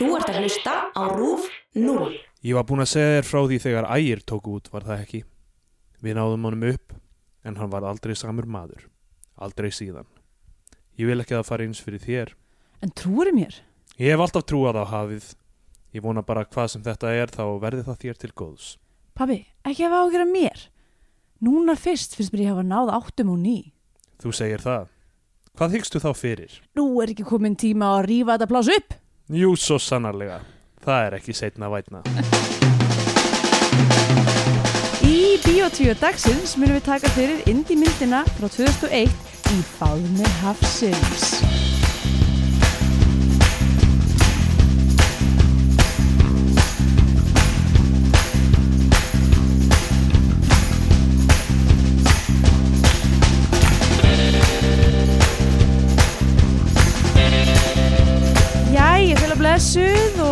Þú ert að hlusta á RÚF 0. Ég var búinn að segja þér frá því þegar ægir tók út, var það ekki? Við náðum honum upp, en hann var aldrei samur maður. Aldrei síðan. Ég vil ekki að það fara eins fyrir þér. En trúir mér? Ég hef alltaf trúað á hafið. Ég vona bara að hvað sem þetta er þá verði það þér til góðs. Pabbi, ekki hafa ágjör að mér. Núna fyrst finnst mér ég hafa náð áttum og ný. Þú segir það. Hvað hyggstu þá fyrir? Nú er ekki komin tíma að rífa þetta plás upp. Jú, svo sannarlega. Það er ekki setna vætna. Í Bíotvíu dagsins munum við taka fyrir indie myndina frá 2001 í Fáðni Hafsins.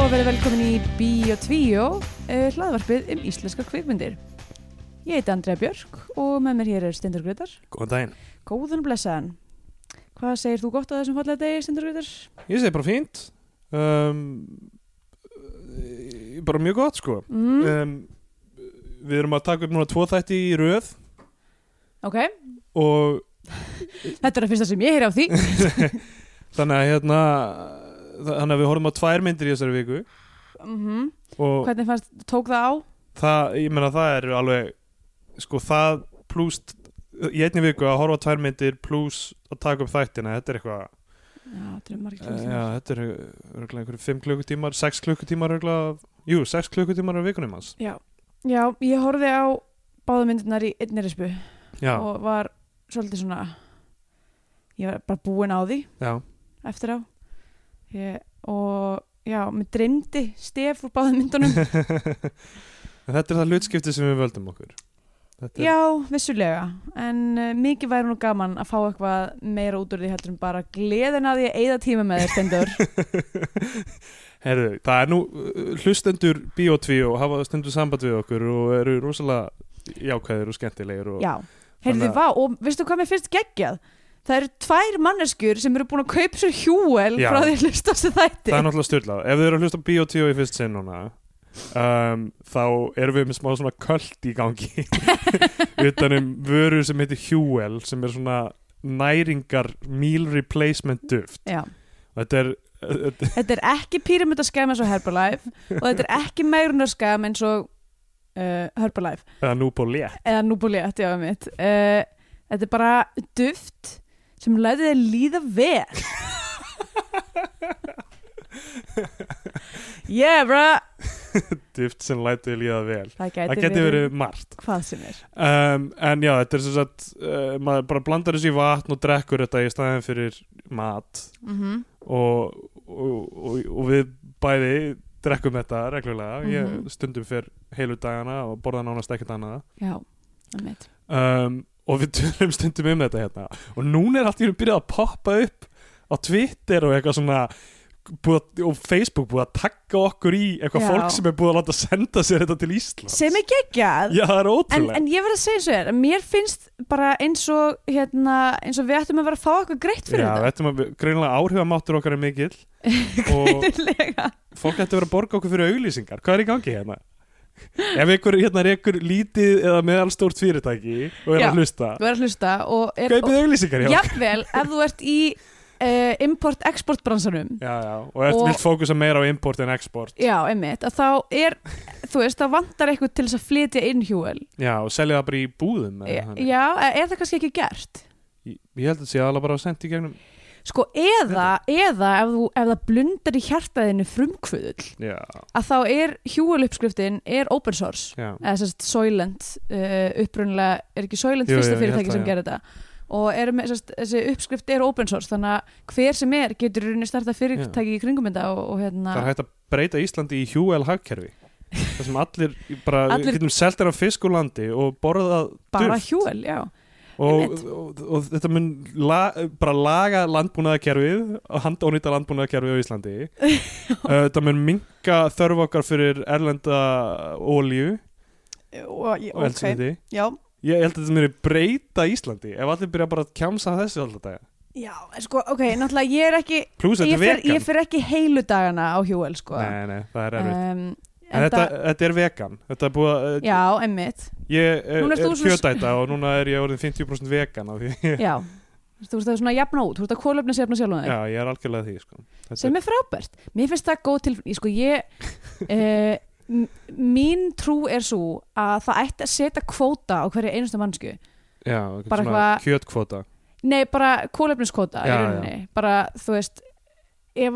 Og verið velkomin í Bíotvíu, uh, hlaðvarpið um íslenska kvikmyndir. Ég heiti Andrea Björk og með mér hér er Stendur Grötar. Góðan daginn. Góðan blessaðan. Hvað segir þú gott á þessum fallega degi, Stendur Grötar? Ég segi bara fínt. Um, eh, bara mjög gott, sko. Mm. Um, við erum að taka upp núna tvo þætti í röð ok, og þetta er að fyrsta sem ég heyri á því. þannig að hérna þannig að við horfum á tvær myndir í þessari viku mm og Hvernig fannst, tók það á? það, ég meina það er alveg sko það pluss í einni viku að horfa á tvær myndir pluss að taka upp þættina, þetta er eitthvað Já, þetta er margir uh, klukkutímar. já, þetta er örgulega einhverju 5 klukkutímar 6 klukkutímar örgulega, jú, 6 klukkutímar á vikunum hans Já. Já, ég horfði á báðmyndirnar í einni rispu já, og var svolítið svona, ég var bara búin á því já, eftir á. Ég, og já, mér dreymdi stef úr báðmyndunum. En þetta er það hlutskipti sem við völdum okkur er, Já, vissulega, en uh, mikið væri nú gaman að fá eitthvað meira út úr því heldur en bara gleðin að að eigða tíma með þér stendur. Herðu, það er nú uh, hlustendur Bíotví og hafa stundur samband við okkur og eru rosalega jákvæðir og skemmtilegir og Já, Þannig þið vá og veistu hvað mér finnst geggjað? Það eru tvær manneskjur sem eru búin að kaupa sér hjúel Já. frá því að hlusta þessi þætti. það er náttúrulega styrlað ef þið eru að hlusta Bíotví í fyrst sinn núna um, þá erum við með smá svona köld í gangi utanum vöru sem heitir Huel sem er svona næringar meal replacement duft Já, þetta er þetta, er ekki píramidaskemm eins og Herbalife og þetta er ekki meirunarskam eins og uh, Herbalife eða núbólé eða Nubuliet, já, mitt. Uh, þetta er bara duft sem læði þið líða vel. yeah, bra! duft sem lætur líða vel Það gæti, það geti verið margt hvað sem er. um, en já, þetta er sem sagt uh, maður bara blandar þessu í vatn og drekkur þetta í staðin fyrir mat Mm og, og, og, og við bæði drekkum þetta reglulega Mhm. ég stundum fyrr heilu dagana og borða nánast ekkert annað Já, það um, og við tölum stundum um þetta hérna og núna er allt í hún byrjað að poppa upp á Twitter og eitthvað svona að- og Facebook búið að takka okkur í eitthvað Já. fólk sem er búið að láta senda sér þetta til Ísland Sem er geggjað. Já, það er en, ótrúlega en ég verð að segja svo er að mér finnst bara eins og hérna, eins og við ættum að vera að fá eitthvað greitt fyrir Já, þetta þetta er greinlega áhrifamáttur okkar er mikill og Greinilega. fólk ætti að vera að borga okkur fyrir auglýsingar hvað er í gangi hérna? Ef ykkur hérna ykkur lítið eða meðalstórt fyrirtæki og er Já. að hlusta er að hlusta og er kaupið auglýsingar hjá jafnvel ef þú ert í uh, import-export bransanum Já, já, og Og- vilt fókusa meira á import en export já, einmitt, að þá er þú veist, það vantar eitthvað til þess að flytja inn hjúel Já, og selja það bara í búðum þannig. já, er það kannski ekki gert Ég, ég held að það sé alveg bara sendt í gegnum sko, eða, eða ef, þú, ef það blundar í hjartaðinu frumkvöðul Já, að þá er hjúel uppskriftin er open source. Já, eða sérst Soylent uh, upprunnilega, er ekki Soylent Jú, fyrsta fyrirtæki sem já. gerir þetta? Og með, sérst, þessi uppskrift er open source þannig að hver sem er getur rauninni starta fyrirtæki í kringum þetta og, og hérna það er hægt að breyta Íslandi í hjúel hagkerfi. Það sem allir bara, Allir- getum selt þér á fiskulandi og borðað bara duft hjúel, já og, og, og þetta mun la, bara laga landbúnaðarkerfið og handónýta landbúnaðarkerfið á Íslandi. Uh, þetta mun minka þörf okkar fyrir erlenda ólíu og, og ok, eldsniti já, ég held að þetta muni breyta Íslandi ef allir byrja bara að kjamsa þessu alltaf dag Já, sko, ok, náttúrulega ég er ekki Plus ég er fer, ég fer ekki heilu dagana á hjúel sko. Nei, nei, það er erfitt. Um, þetta, þetta er vegan. Þetta er búið að Já, emmitt Ég er, ert er þú svo- kjötæta og núna er ég orðin 50% vegan Já, þú veist það er svona jafna út. Þú veist að kólöfni sefna sjálf Já, ég er algjörlega því sko. Sem er frábært. Mér finnst það góð til sko, ég, uh, Mín trú er svo að það ætti að setja kvóta á hverja einustu mannsku Já, bara svona eitthvað- kjötkvóta. Nei, bara rauninni. Bara, þú veist Ef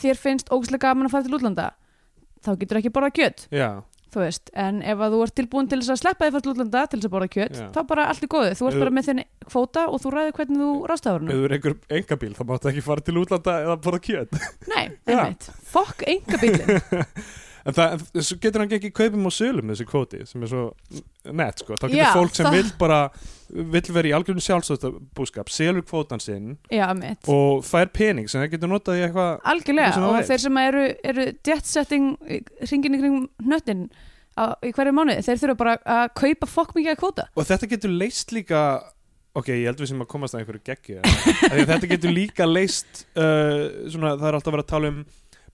þér finnst ógæslega gaman að fara til útlanda þá getur ekki borða kjöt Já, þú veist, en ef að þú ert tilbúin til þess að sleppa fara til útlanda til þess að borða kjöt Já. þá bara allt er góðu, þú ert Ef- bara með þenni kvóta og þú ræður hvernig þú rástafur ef hann þú er einhver engabíl þá máttu ekki fara til útlanda eða borða kjöt. Nei, einmitt, fokk enga bílinn En það, getur hann ekki kaupum og sölum þessi kvóti sem er svo nett sko. Þá getur Já, fólk sem það- vill bara vill vera í algjörnum sjálfstöðabúskap selur kvótan sinn Já, og fær pening sem það getur notað í eitthvað algjörlega og þeir sem eru, eru jet setting hringin í kring hnöttin á, í hverju mánuði, þeir þurfa bara að kaupa fokk mikið að kvóta. Og þetta getur leist líka ok, ég held við sem að komast að einhverju geggi þetta getur líka leist uh, svona, það er alltaf verið að tala um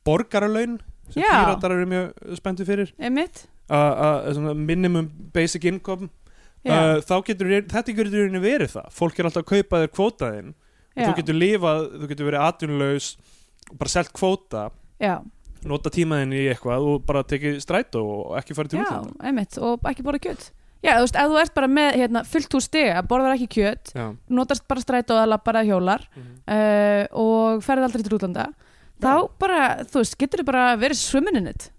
borgaralaun sem Já. píratar eru mjög spenntu fyrir. Einmitt, að svona minimum basic income. Já, uh, þá getur þetta getur í rauninni verið það. Fólk er alltaf að kaupa þér kvótaðinn og já, þú getur lifað, þú getur verið atvinnulaus og bara selt kvóta. Já, nota tímaðinn í eitthvað og bara tekið strætó og ekki farið til já, útlanda. einmitt og ekki borða kjöt. Já, þú veist, ef þú ert bara með hérna, fullt hús stiga, borðar ekki kjöt Já. notast bara strætó að lappar að hjólar Mhm. uh, og ferð aldrei til útlanda þá bara, þú veist, getur þið bara verið swimming in it?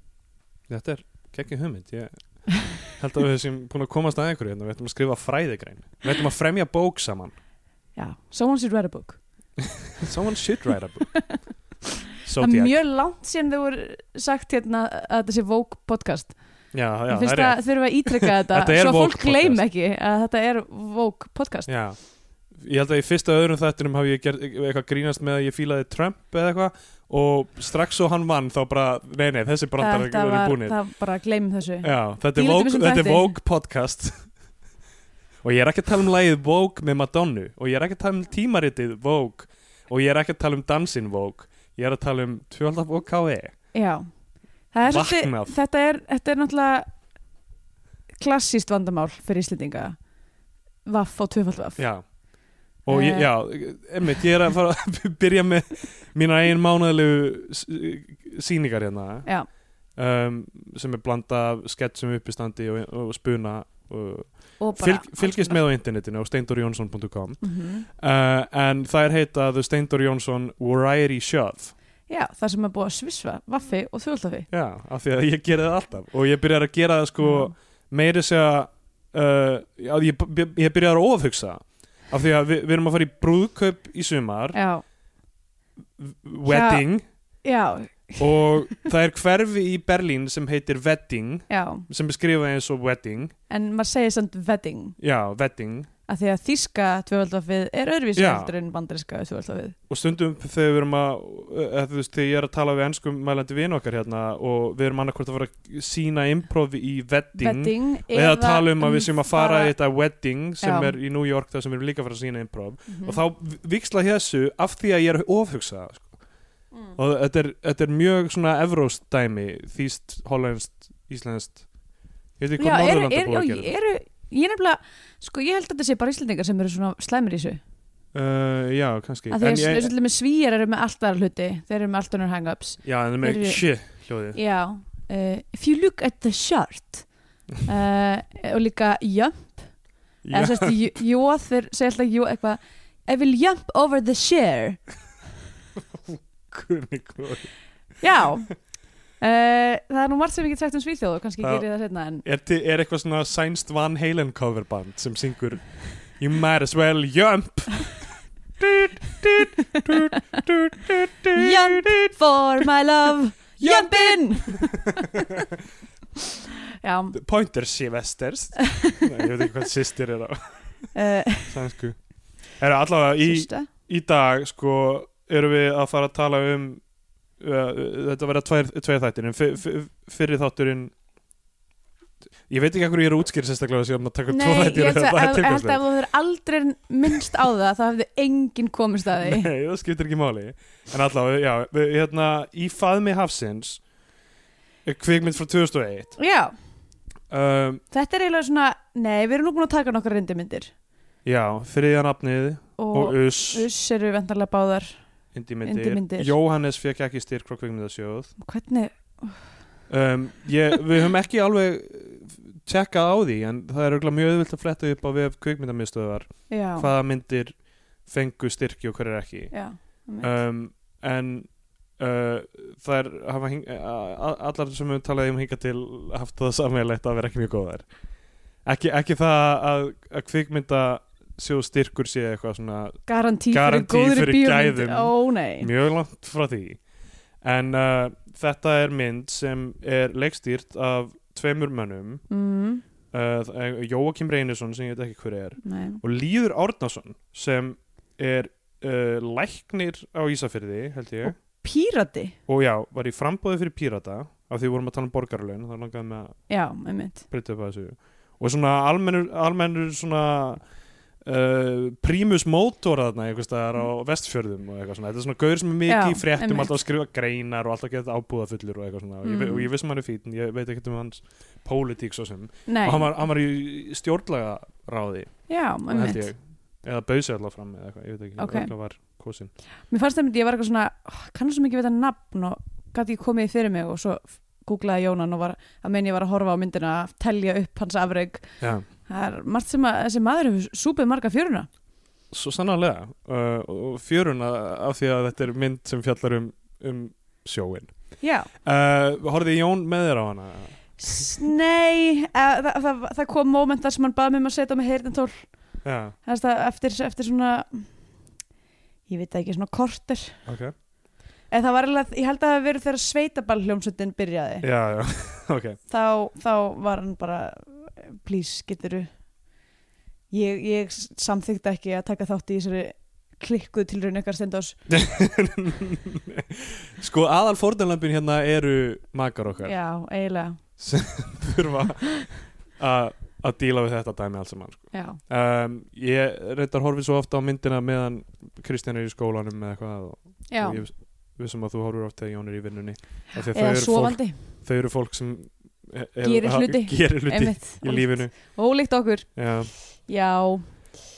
Þetta er geggið hugmynd. Ég held að við sem búin að komast að einhverju hérna, við ætlum að skrifa fræðigrein. Við ætlum að fremja bók saman. Já, someone should write a book. Someone should write a book. Það er mjög langt síðan þau voru sagt hérna að þetta sé Vogue podcast. Já, já, það er að þurfa að ítrykka þetta Þetta svo fólk gleym ekki að þetta er Vogue podcast. Já Ég held að í fyrsta öðrum þættinum hafi ég gert eitthvað grínast með að ég fílaði Trump eða eitthvað. Og strax svo hann vann þá bara, nei nei, þessi brandar Þetta eru var, búnir. það bara gleymum þessu. Já, þetta er Vogue, þetta er. Vogue podcast. Og ég er ekki að tala um lagið Vogue með Madonnu. Og ég er ekki að tala um tímaritið Vogue. Og ég er ekki að tala um dansinn Vogue. Ég er að tala um tvöldaf og KE Já, er Vaknað. þetta er, þetta er náttúrulega klassíst vandamál fyrir Íslendinga. Vaff og tvöfald vaff. Já og ég, Eh. já, emmitt, ég er að fara að byrja með mína eigin mánaðilegu sýningar hérna. Um, sem er blanda sketsum uppistandi og, og spuna og og fylg, fylgist með á internetinu á steindorjónsson.com mm uh, en það er heita The Steindor Jónsson Variety Shove. Já, það sem er búið að svisva vaffi og þjóðltafi Já, af því að ég gera það alltaf. Og ég byrjar að gera það sko meiri segja uh, já, ég, ég byrjar að ofhugsa af því að við, við erum að fara í brúðkaup í sumar Já, wedding já, og það er hverfi í Berlín sem heitir wedding já. sem er skrifað eins og wedding. En maður segir samt wedding. Já, wedding að því að þíska tvöfaldvafið er öðruvísi heldur en bandariska tvöfaldvafið og stundum þegar við erum að eða, þú veist, þegar ég er að tala við ennskum mælandi vin okkar hérna og við erum annarkvort að fara að sína improv í wedding, Wedding eða að tala um að við séum að fara í þetta wedding sem Já. er í New York þar sem við erum líka að fara að sína improv Mhm. og þá viksla þessu af því að ég er ofhugsað sko. Mm. og þetta er, þetta er mjög svona evróst dæmi, þýst, hollenskt íslenskt ég veit ekki hvað er, búið að gera ég nefnilega sko ég held að þetta sé bara Íslendingar sem eru svona slæmir í þessu. Uh, já, kannski. Að því en að ég, ég... með svíjar eru með allt aðra hluti. Þeir eru með allt önnur hang-ups. Já, en það með eru- shit hljóðið. Já, uh, if you look at the shirt uh, og líka jump. Já. eða sérst jóð þeir segja alltaf jó eitthvað I will jump over the share Guðni góður. já uh, það er nú margt sem ég get sagt um Svíþjóð og kannski gerir það setna en er, til, er eitthvað svona sænst Van Halen coverband sem syngur You might as well jump. Jump for my love. Jump in. Já. Pointer Sylvesters. Nei, ég veit ekki hvað sýstir er á uh, sænsku. Er allavega í, Sýsta í dag sko erum við að fara að tala um þetta verða tveir, tveir þættir en fyr, fyr, fyrir þátturinn ég veit ekki hvað ég er að útskýra sérstaklega sem að taka tvo Nei, þætti í ég held að, að, að, að þú hefur aldrei minnst á það þá hefði enginn komist að því. Nei, það skiptir ekki máli. En allavega, já, við, hérna Í faðmi hafsins Kvikmynd frá 2001 Já, um, þetta er eiginlega svona Nei, við erum nú búin að taka nokkar reyndimyndir Já, þriðja nafnið og, og Us Uss eru vendarlega báðar Indímyndir. Jóhannes fekk ekki styrk frá kvikmyndasjóð. Hvernig, um, ég, Við höfum ekki alveg tjekkað á því en það er mjög auðvilt að fletta upp á vef kvikmyndamiðstöðar já. hvaða myndir fengu styrki og hverjar ekki. Já, um, en uh, það er allar sem við talaði um hinga til haft það sammeilegt að vera ekki mjög góðar. Ekki, ekki það að, að kvikmynda sjóð styrkur sé eitthvað svona garantí, fyrir fyrir bíómynd? gæðum. Ó mjög langt frá því. En uh, þetta er mynd sem er leikstýrt af tveimur mönnum. Mm, uh, Jóakim Reynisson sem ég veit ekki hver er Nei, og Líður Árnason sem er uh, læknir á Ísafyrði held ég. Pírati? Og já, var í frambóði fyrir Pírata af því við vorum að tala um borgarlaun þá langaði með að breyta upp að þessu. Og svona almennur, almennur svona uh, prímus mótor þarna einhvers staðar á vestfjörðum og eitthvað svona, þetta er svona gaur sem er mikið í fréttum alltaf að skrifa greinar og alltaf geta ábúða fullur og eitthvað svona. Og ég, ve- Mm. og ég vissum hann er fín, ég veit ekkert um hans pólitík svo sem, Nei, og hann var, hann var í stjórnlaga ráði, já, einmitt. ég. Eða bauðsi alltaf fram eða eitthvað, ég veit ekki. Ok. okay. var kosin Mér fannst það myndi, ég var eitthvað svona oh, kannast svo mikið við þetta nafn og gæti ekki komið fyrir mig og svo googlaði Jónan og var að menn ég var að horfa á myndina að telja upp hans afreg já, það er margt sem að þessi maður hefur súpið marga fjöruna. Svo sannarlega uh, og fjöruna af því að þetta er mynd sem fjallar um, um sjóin Já, uh, horfði Jón með þér á hana? Nei að, það, það, það kom moment þar sem hann baði mig um að setja heyrnintól já, eftir, eftir svona ég veit ekki, svona korter. Ok eða það var alveg, ég held að það hafi verið þegar sveitaball hljómsveitin byrjaði. Já, já, ok. Þá, þá var hann bara please, getur ég, ég samþykti ekki að taka þátt í þessari klikkuð til raun ykkar stendás sko aðal fórdanlömpin hérna eru makar okkar. Já, eiginlega. Þurfa að að díla við þetta dæmi allt saman sko. um, ég reyndar horfið svo ofta á myndina meðan Kristján er í skólanum með eitthvað og, og ég vissum að þú horfir ofta þegar Jón er í vinnunni. Að eða sofandi. þau eru fólk sem er, er, Gerir hluti. gerir hluti einmitt, í lífinu. Ólíkt. Okkur. Já. já,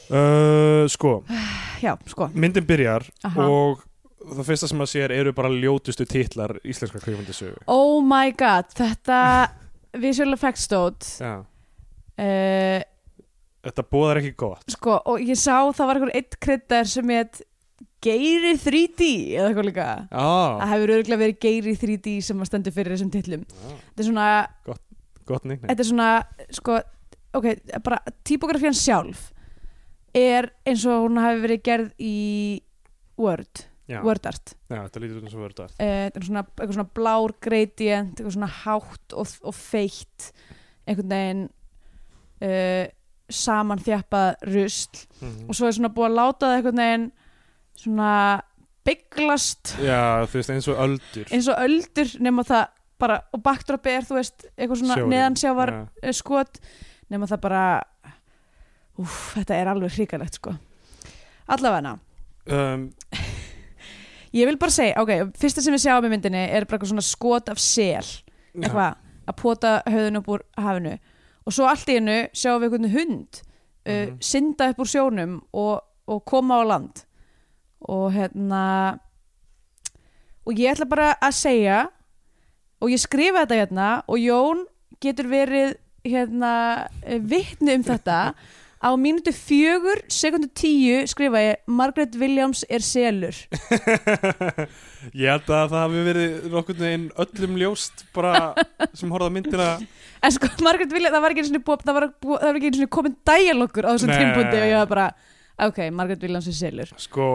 Uh, sko, já, sko. Myndin byrjar Aha. og það fyrsta sem maður sér eru bara ljótustu titlar íslenska kvikmyndasögu. Oh my god, þetta visual effects stótt Já, uh, þetta bóðar ekki gott. Sko, og ég sá það var einhver eitt kryddar sem heit Geiri 3D eða eitthvað líka. Já, það hefur örgulega verið Geiri 3D sem að stendur fyrir þessum titlum. Já, þetta er svona, gott nýkni þetta er svona sko, ok, bara típografían sjálf er eins og hún hafi verið gerð í Word, Já, Word art. Já, þetta lítur út eins og vörð allt Eh, þetta er svona, eitthvað svona blár gradient eitthvað svona hátt og, og feitt einhvern veginn uh, saman rusl. Mhm. og svo er svona búið að láta það einhvern veginn svona bygglast. Já, þú veist eins og öldur. Eins og öldur nema það bara, og backdropi er þú veist eitthvað svona Sjórinn. neðansjávar Já. uh, skot nema það bara úf, þetta er alveg hrikalegt sko. Allavega. Um, ég vil bara segja, ok, fyrsta sem við sjáum í myndinni er bara eitthvað svona skot af sel. Eitthvað, að pota höfðun upp úr hafinu. Og svo allt í hennu sjáum við einhvern hund uh, synda upp úr sjónum og, og koma á land og hérna og ég ætla bara að segja og ég skrifa þetta hérna og Jón getur verið hérna vittni um þetta. Á mínútu fjögur, sekundu tíu skrifa ég Margaret Williams er selur. Ég held að það hafi verið nokkurn veginn öllum ljóst bara sem horfða á myndina. En sko, Margaret Williams, það var ekki sinni búið, það var, ekki einu sinni komin dæjalokkur á þessum tímpundi og ég var bara, ok, Margaret Williams er selur. sko,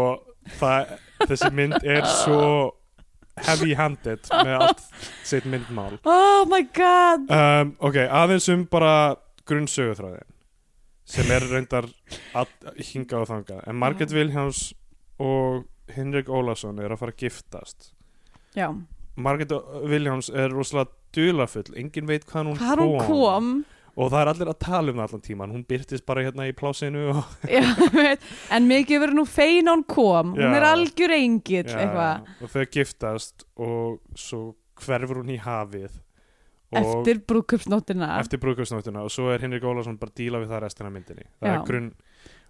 það, þessi mynd er svo heavy handed með allt sitt myndmál. Oh my god! um, Ok, aðeins um bara grunnsöguþráðin sem er reyndar hinga og þanga en Margaret Williams og Henrik Ólafsson er að fara að giftast. Já, Margaret Williams er rosalega dulafull, engin veit hvað hún hún kom og það er allir að tala um það allan tíman hún byrtist bara hérna í plásinu og já, en mikið verður nú fein hún kom. Hún Já. er algjör engill og þau giftast og svo hverfur hún í hafið. Og eftir brúkupsnóttina eftir brúðkaupsnóttina. Og svo er Henrik Ólafsson bara díla við það restina myndinni. Það Já. er grunn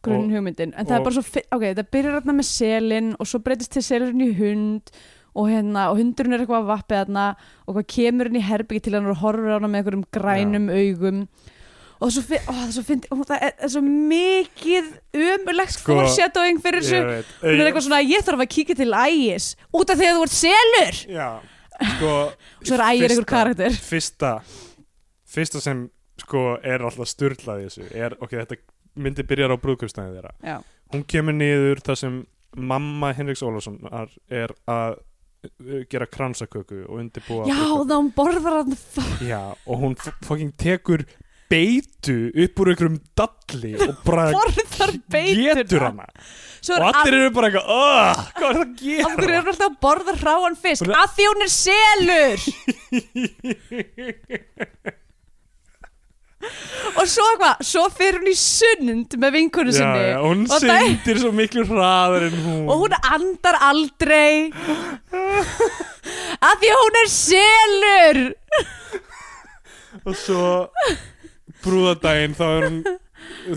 grunn og- hugmyndin. En það er og- bara svo, ok, það byrjar þarna með selin og svo breytist til selurinn í hund og hérna, og hundurinn er eitthvað að vappið þarna og hvað kemur inn í herbyggi til hann og horfir á hana með einhverjum grænum augum. Og svo, ó, það, svo fyndi, ó, það er, er svo mikið umulegt Sko, foreshadowing fyrir þessu. hún er eitthvað svona, ég þarf að kíkja til ægis út af því að þú ert selur. Já, sko og svo er ægir einhver karakter. Fyrsta Fyrsta sem sko er alltaf styrlað í þessu er, ok, þetta myndi byrjar á brúðkaupstæði þeirra. Já, hún kemur niður þar sem mamma Henriks Ólafsson er, að gera kransaköku og undirbúa já brúðkaup. þá hún borðar hann Já, og hún fucking tekur beitu upp úr einhverjum dalli og bara getur hana og allir eru bara eitthvað "Ugh, hvað er það að er gera? hún alltaf að borða hráan fisk? Af því hún er selur Og svo hvað, svo fyrir hún í sund með vinkonu Já, sinni. já, hún Og syndir svo miklu hraðar en hún. Og hún andar aldrei. Af því hún er selur. Og svo brúðadaginn þá er hún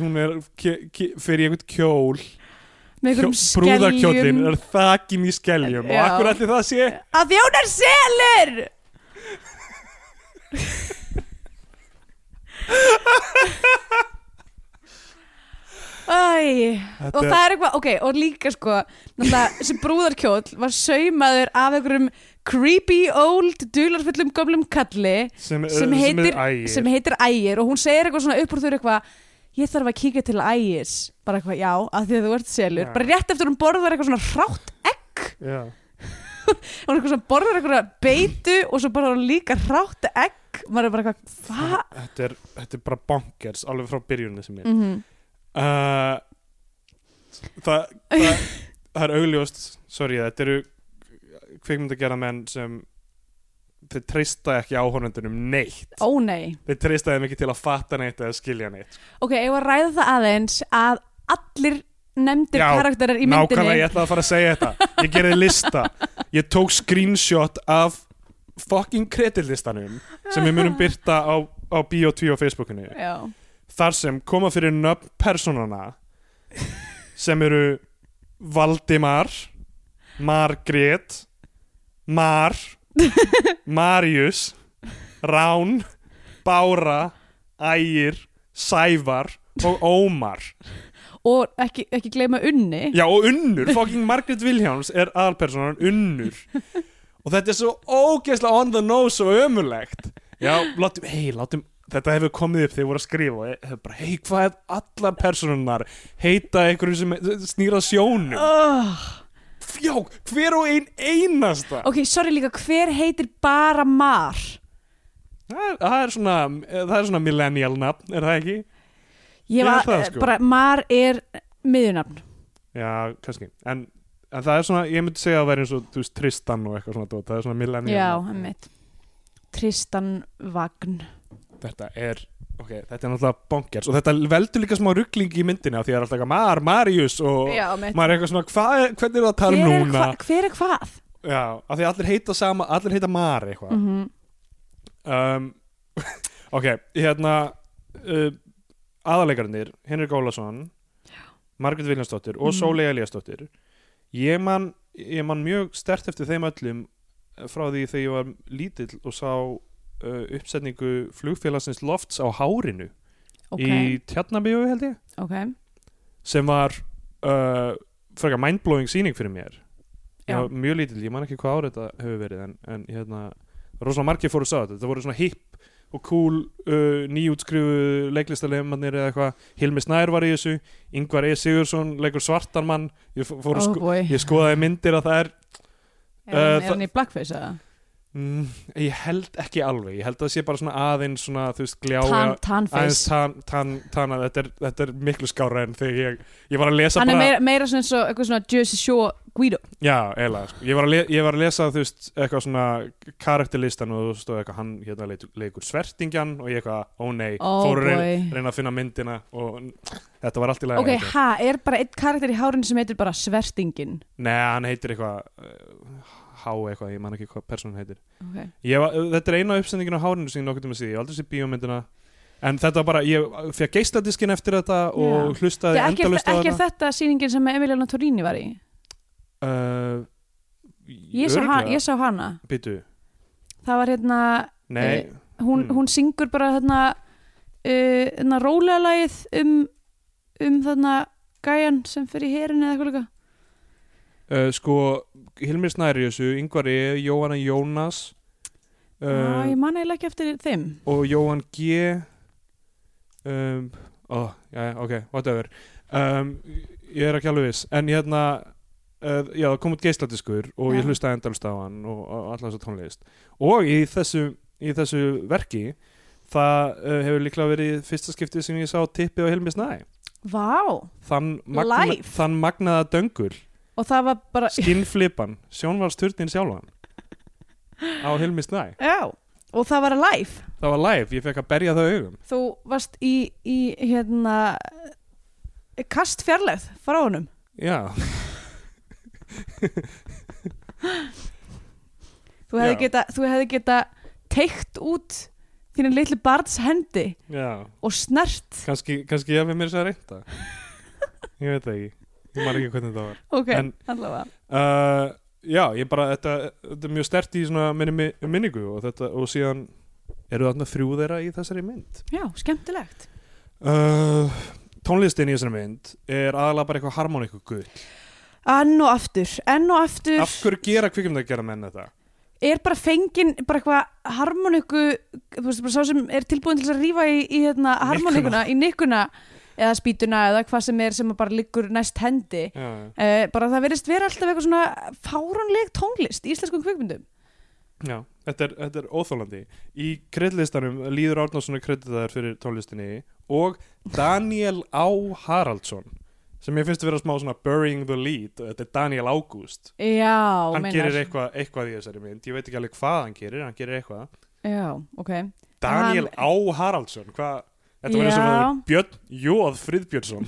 hún er fyrir í einhvern kjól. Brúðarkjólinn skeljum. er þakin í skeljum. Og Já. akkur ætli það sé? Af því hún er selur Æ, og það er eitthvað, ok, og líka sko náttúrulega, þessi brúðarkjóll var saumaður af einhverjum creepy old dularfullum gömlum kalli sem, sem heitir, sem heitir Ægir og hún segir eitthvað svona upp úr þau eitthvað ég þarf að kíkja til Ægis. Bara eitthvað, já, af því að þú ert selur. Já. bara rétt eftir hún borðar eitthvað svona hrátt egg. Já. hún eitthvað svona borðar eitthvað beitu og svo borðar hún líka hrátt egg maður er bara eitthvað, hvað? þetta, er, þetta er bara bonkers alveg frá byrjunni sem er Mm -hmm. uh, það, það, það er augljóst sorry, þetta eru kvikmynd að gera menn sem þeir treysta ekki áhorfendunum neitt. Ó nei. Þeir treysta þeim ekki til að fatta neitt eða skilja neitt ok, ég var að ræða það aðeins að allir nefndir karakterar í nákvæmlega myndinni ég ætlaði að fara að segja þetta. Ég gerði lista, ég tók screenshot af fucking kreditlistanum sem við munum byrta á, á Bio2 á Facebookinu. Já, þar sem koma fyrir nöfn personana sem eru Valdimar Margrét Mar Marius Rán Bára Ægir Sævar og Ómar. Og ekki, ekki gleyma unni. Já og Unnur, fucking Margrét Vilhjáms er aðalpersonan Unnur og þetta er svo ógeðslega on the nose og ömulegt Já, látum, hei, látum þetta hefur komið upp þegar ég voru að skrifa hei, hvað er allar personunnar heita einhverju sem snýra sjónum oh. Já, hver og ein einasta ok, sorry líka, hver heitir bara Mar? það, það er svona það er svona millennial nafn, er það ekki? ég var, sko. bara Mar er miðjunafn Já, kannski en, en það er svona, ég myndi segja að það væri eins og þú veist, Tristan og eitthvað svona það er svona millennial já, nafn. emmitt Tristan Vagn. Þetta er ok, þetta er náttúrulega bonkers. Og þetta veldur líka smá ruggling í myndina því það er alltaf eitthvað Mar, Marius og já, emmitt maður er eitthvað svona, hvað er, hvernig er það að tala um hver, er núna? hva, hver er hvað? já, af því allir heita sama, allir heita Mar eitthvað. Mm um, ok, hérna uh, aðalegarnir Henrik Ólason Margrét Viljansdóttir og Mhm. Sóley Eliasdóttir ég man, ég man mjög stert eftir þeim öllum frá því þegar ég var lítill og sá uh, uppsetningu flugfélagsins Lofts á Hárinu ok, í Tjarnabíu held ég. Ok. Sem var uh, frekar mindblowing sýning fyrir mér. Já. var mjög lítill, ég man ekki hvað árið þetta hefur verið en, en hérna, rosalega margir fóru að sá þetta. Þetta voru svona hipp og cool uh, nýjútskrifu leiklistarleimannir eða eitthvað, Hilmi Snær var í þessu Ingvar E. Sigursson, leikur svartan mann ég, oh sko ég skoðaði myndir að það er, uh, er hann í blackface eða? Mm, ég held ekki alveg ég held að það sé bara svona aðeins svona þú veist gljáa Tan, aðeins tan, tan, tan, þetta, er, þetta er miklu skára en þegar ég, ég var að lesa Hann er bara meira, meira svona eins og eitthvað svona Jersey Shore Guido. Já, eiginlega, sko. ég, var að le, ég var að lesa þú veist, eitthvað svona karakterlistan og þú stóð eitthvað, hann hérna leikur, svertingjan og ég eitthvað, ó nei. Oh fóru að reyna, að finna myndina og þetta var allt í lagi Ok, ha, er bara einn karakter í hárinu sem heitir bara Svertingin nei, hann heitir eitthvað uh, Há eitthvað, ég man ekki hvað persónan heitir. Okay. Ég var, þetta er eina uppsendingin á hárinu sem ég nokkuð um að síði, ég aldrei sé bíómyndina. En þetta var bara, ég fekk geisladiskin eftir þetta og hlustaði ekki, er, endalaust á ekki er þetta þetta sýningin sem Emiliana Torini var í? Uh, Ég sá, ha, ég sá hana. Býtu, Það var hérna nei. hún, Mm. hún syngur bara þarna uh, þarna rólega lagið um, um þarna gæjan sem fyrir herin eða eitthvað líka uh, Sko, Hilmir Snæri í þessu, Ingvar E, Jóhanna Jónas uh, uh, Ég man eiginlega ekki eftir þeim. og Jóhann G um, oh, já, ok, whatever. Um, ég er ekki alveg viss en hérna uh, já, kom út geisladiskur og Já. ég hlustaði endalst á hann og, og allar þess að tónlist. Og í þessu, í þessu verki það hefur líklega verið fyrsta skiptið sem ég sá tippi á Hilmi Snæ Vá, þann, magna, Live? þann magnaða döngul og það var bara skinnflipan, sjónvarsturnin sjálfan. Á Hilmi Snæ. Já, og það var live. Það var live, ég fekk að berja það augum. Þú varst í, í hérna kast fjarlægð frá honum. Já, Þú hefði geta, þú hefði geta teikt út þínu litlu barns hendi já. og snert. Kannski, kannski ég hef mér að reynda. Ég veit það ekki ég man ekki hvernig þetta var. Ok, En- allavega. uh, já, ég bara, þetta, þetta er mjög stert í svona minni, mi- minningu og, þetta, og síðan eru þarna þrjú þeirra í þessari mynd. Já, skemmtilegt. Uh, tónlistin í þessari mynd er aðalega bara eitthvað harmoníku gull. Enn og aftur, enn og aftur. Af hverju gera kvikmynd að gera menn þetta? Er bara fengin bara eitthvað harmoniku þú veist bara sá sem er tilbúin til þess að rífa í, í hérna, harmonikuna, í nikkuna eða spýtuna eða hvað sem er sem bara liggur næst hendi. Já, uh, bara það verðist vera alltaf eitthvað svona fáranleg tónlist í íslenskum kvikmyndum. Já, þetta er, þetta er óþólandi í kreddlistanum Líður Árnason er kreditaður fyrir tónlistinni og Daniel Á. Haraldsson sem ég finnst að vera smá svona burying the lead. Og þetta er Daniel Ágúst. Já, hann meinar. gerir eitthvað, eitthvað í þessari mynd. Ég veit ekki alveg hvað hann gerir, hann gerir eitthvað. Já, ok. Daniel Hann- Á. Haraldsson hvað, þetta var eins og það Björn Jóð Friðbjörnsson.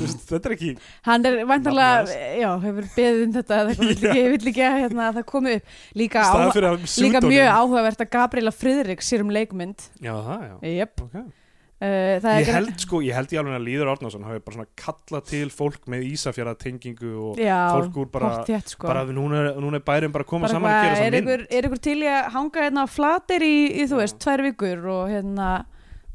Þetta er ekki Hann er vantarlega, já, hefur beðið um þetta ég vill ekki að hérna, að það komi upp. Líka, staða á, fyrir að líka mjög áhugavert að Gabriela Friðrik sér um leikmynd. Já, það, já, yep. ok. Uh, það ég held sko, ég held í alveg að Líður Árnason hafi bara svona kallað til fólk með Ísafjara tengingu og já, fólk úr bara, pottþétt, sko. bara núna, núna er bærin bara að koma bara saman að gera er þessa ykkur, mynd. er ykkur til í að hanga hérna á flatir í, í þú veist, tvær vikur og hérna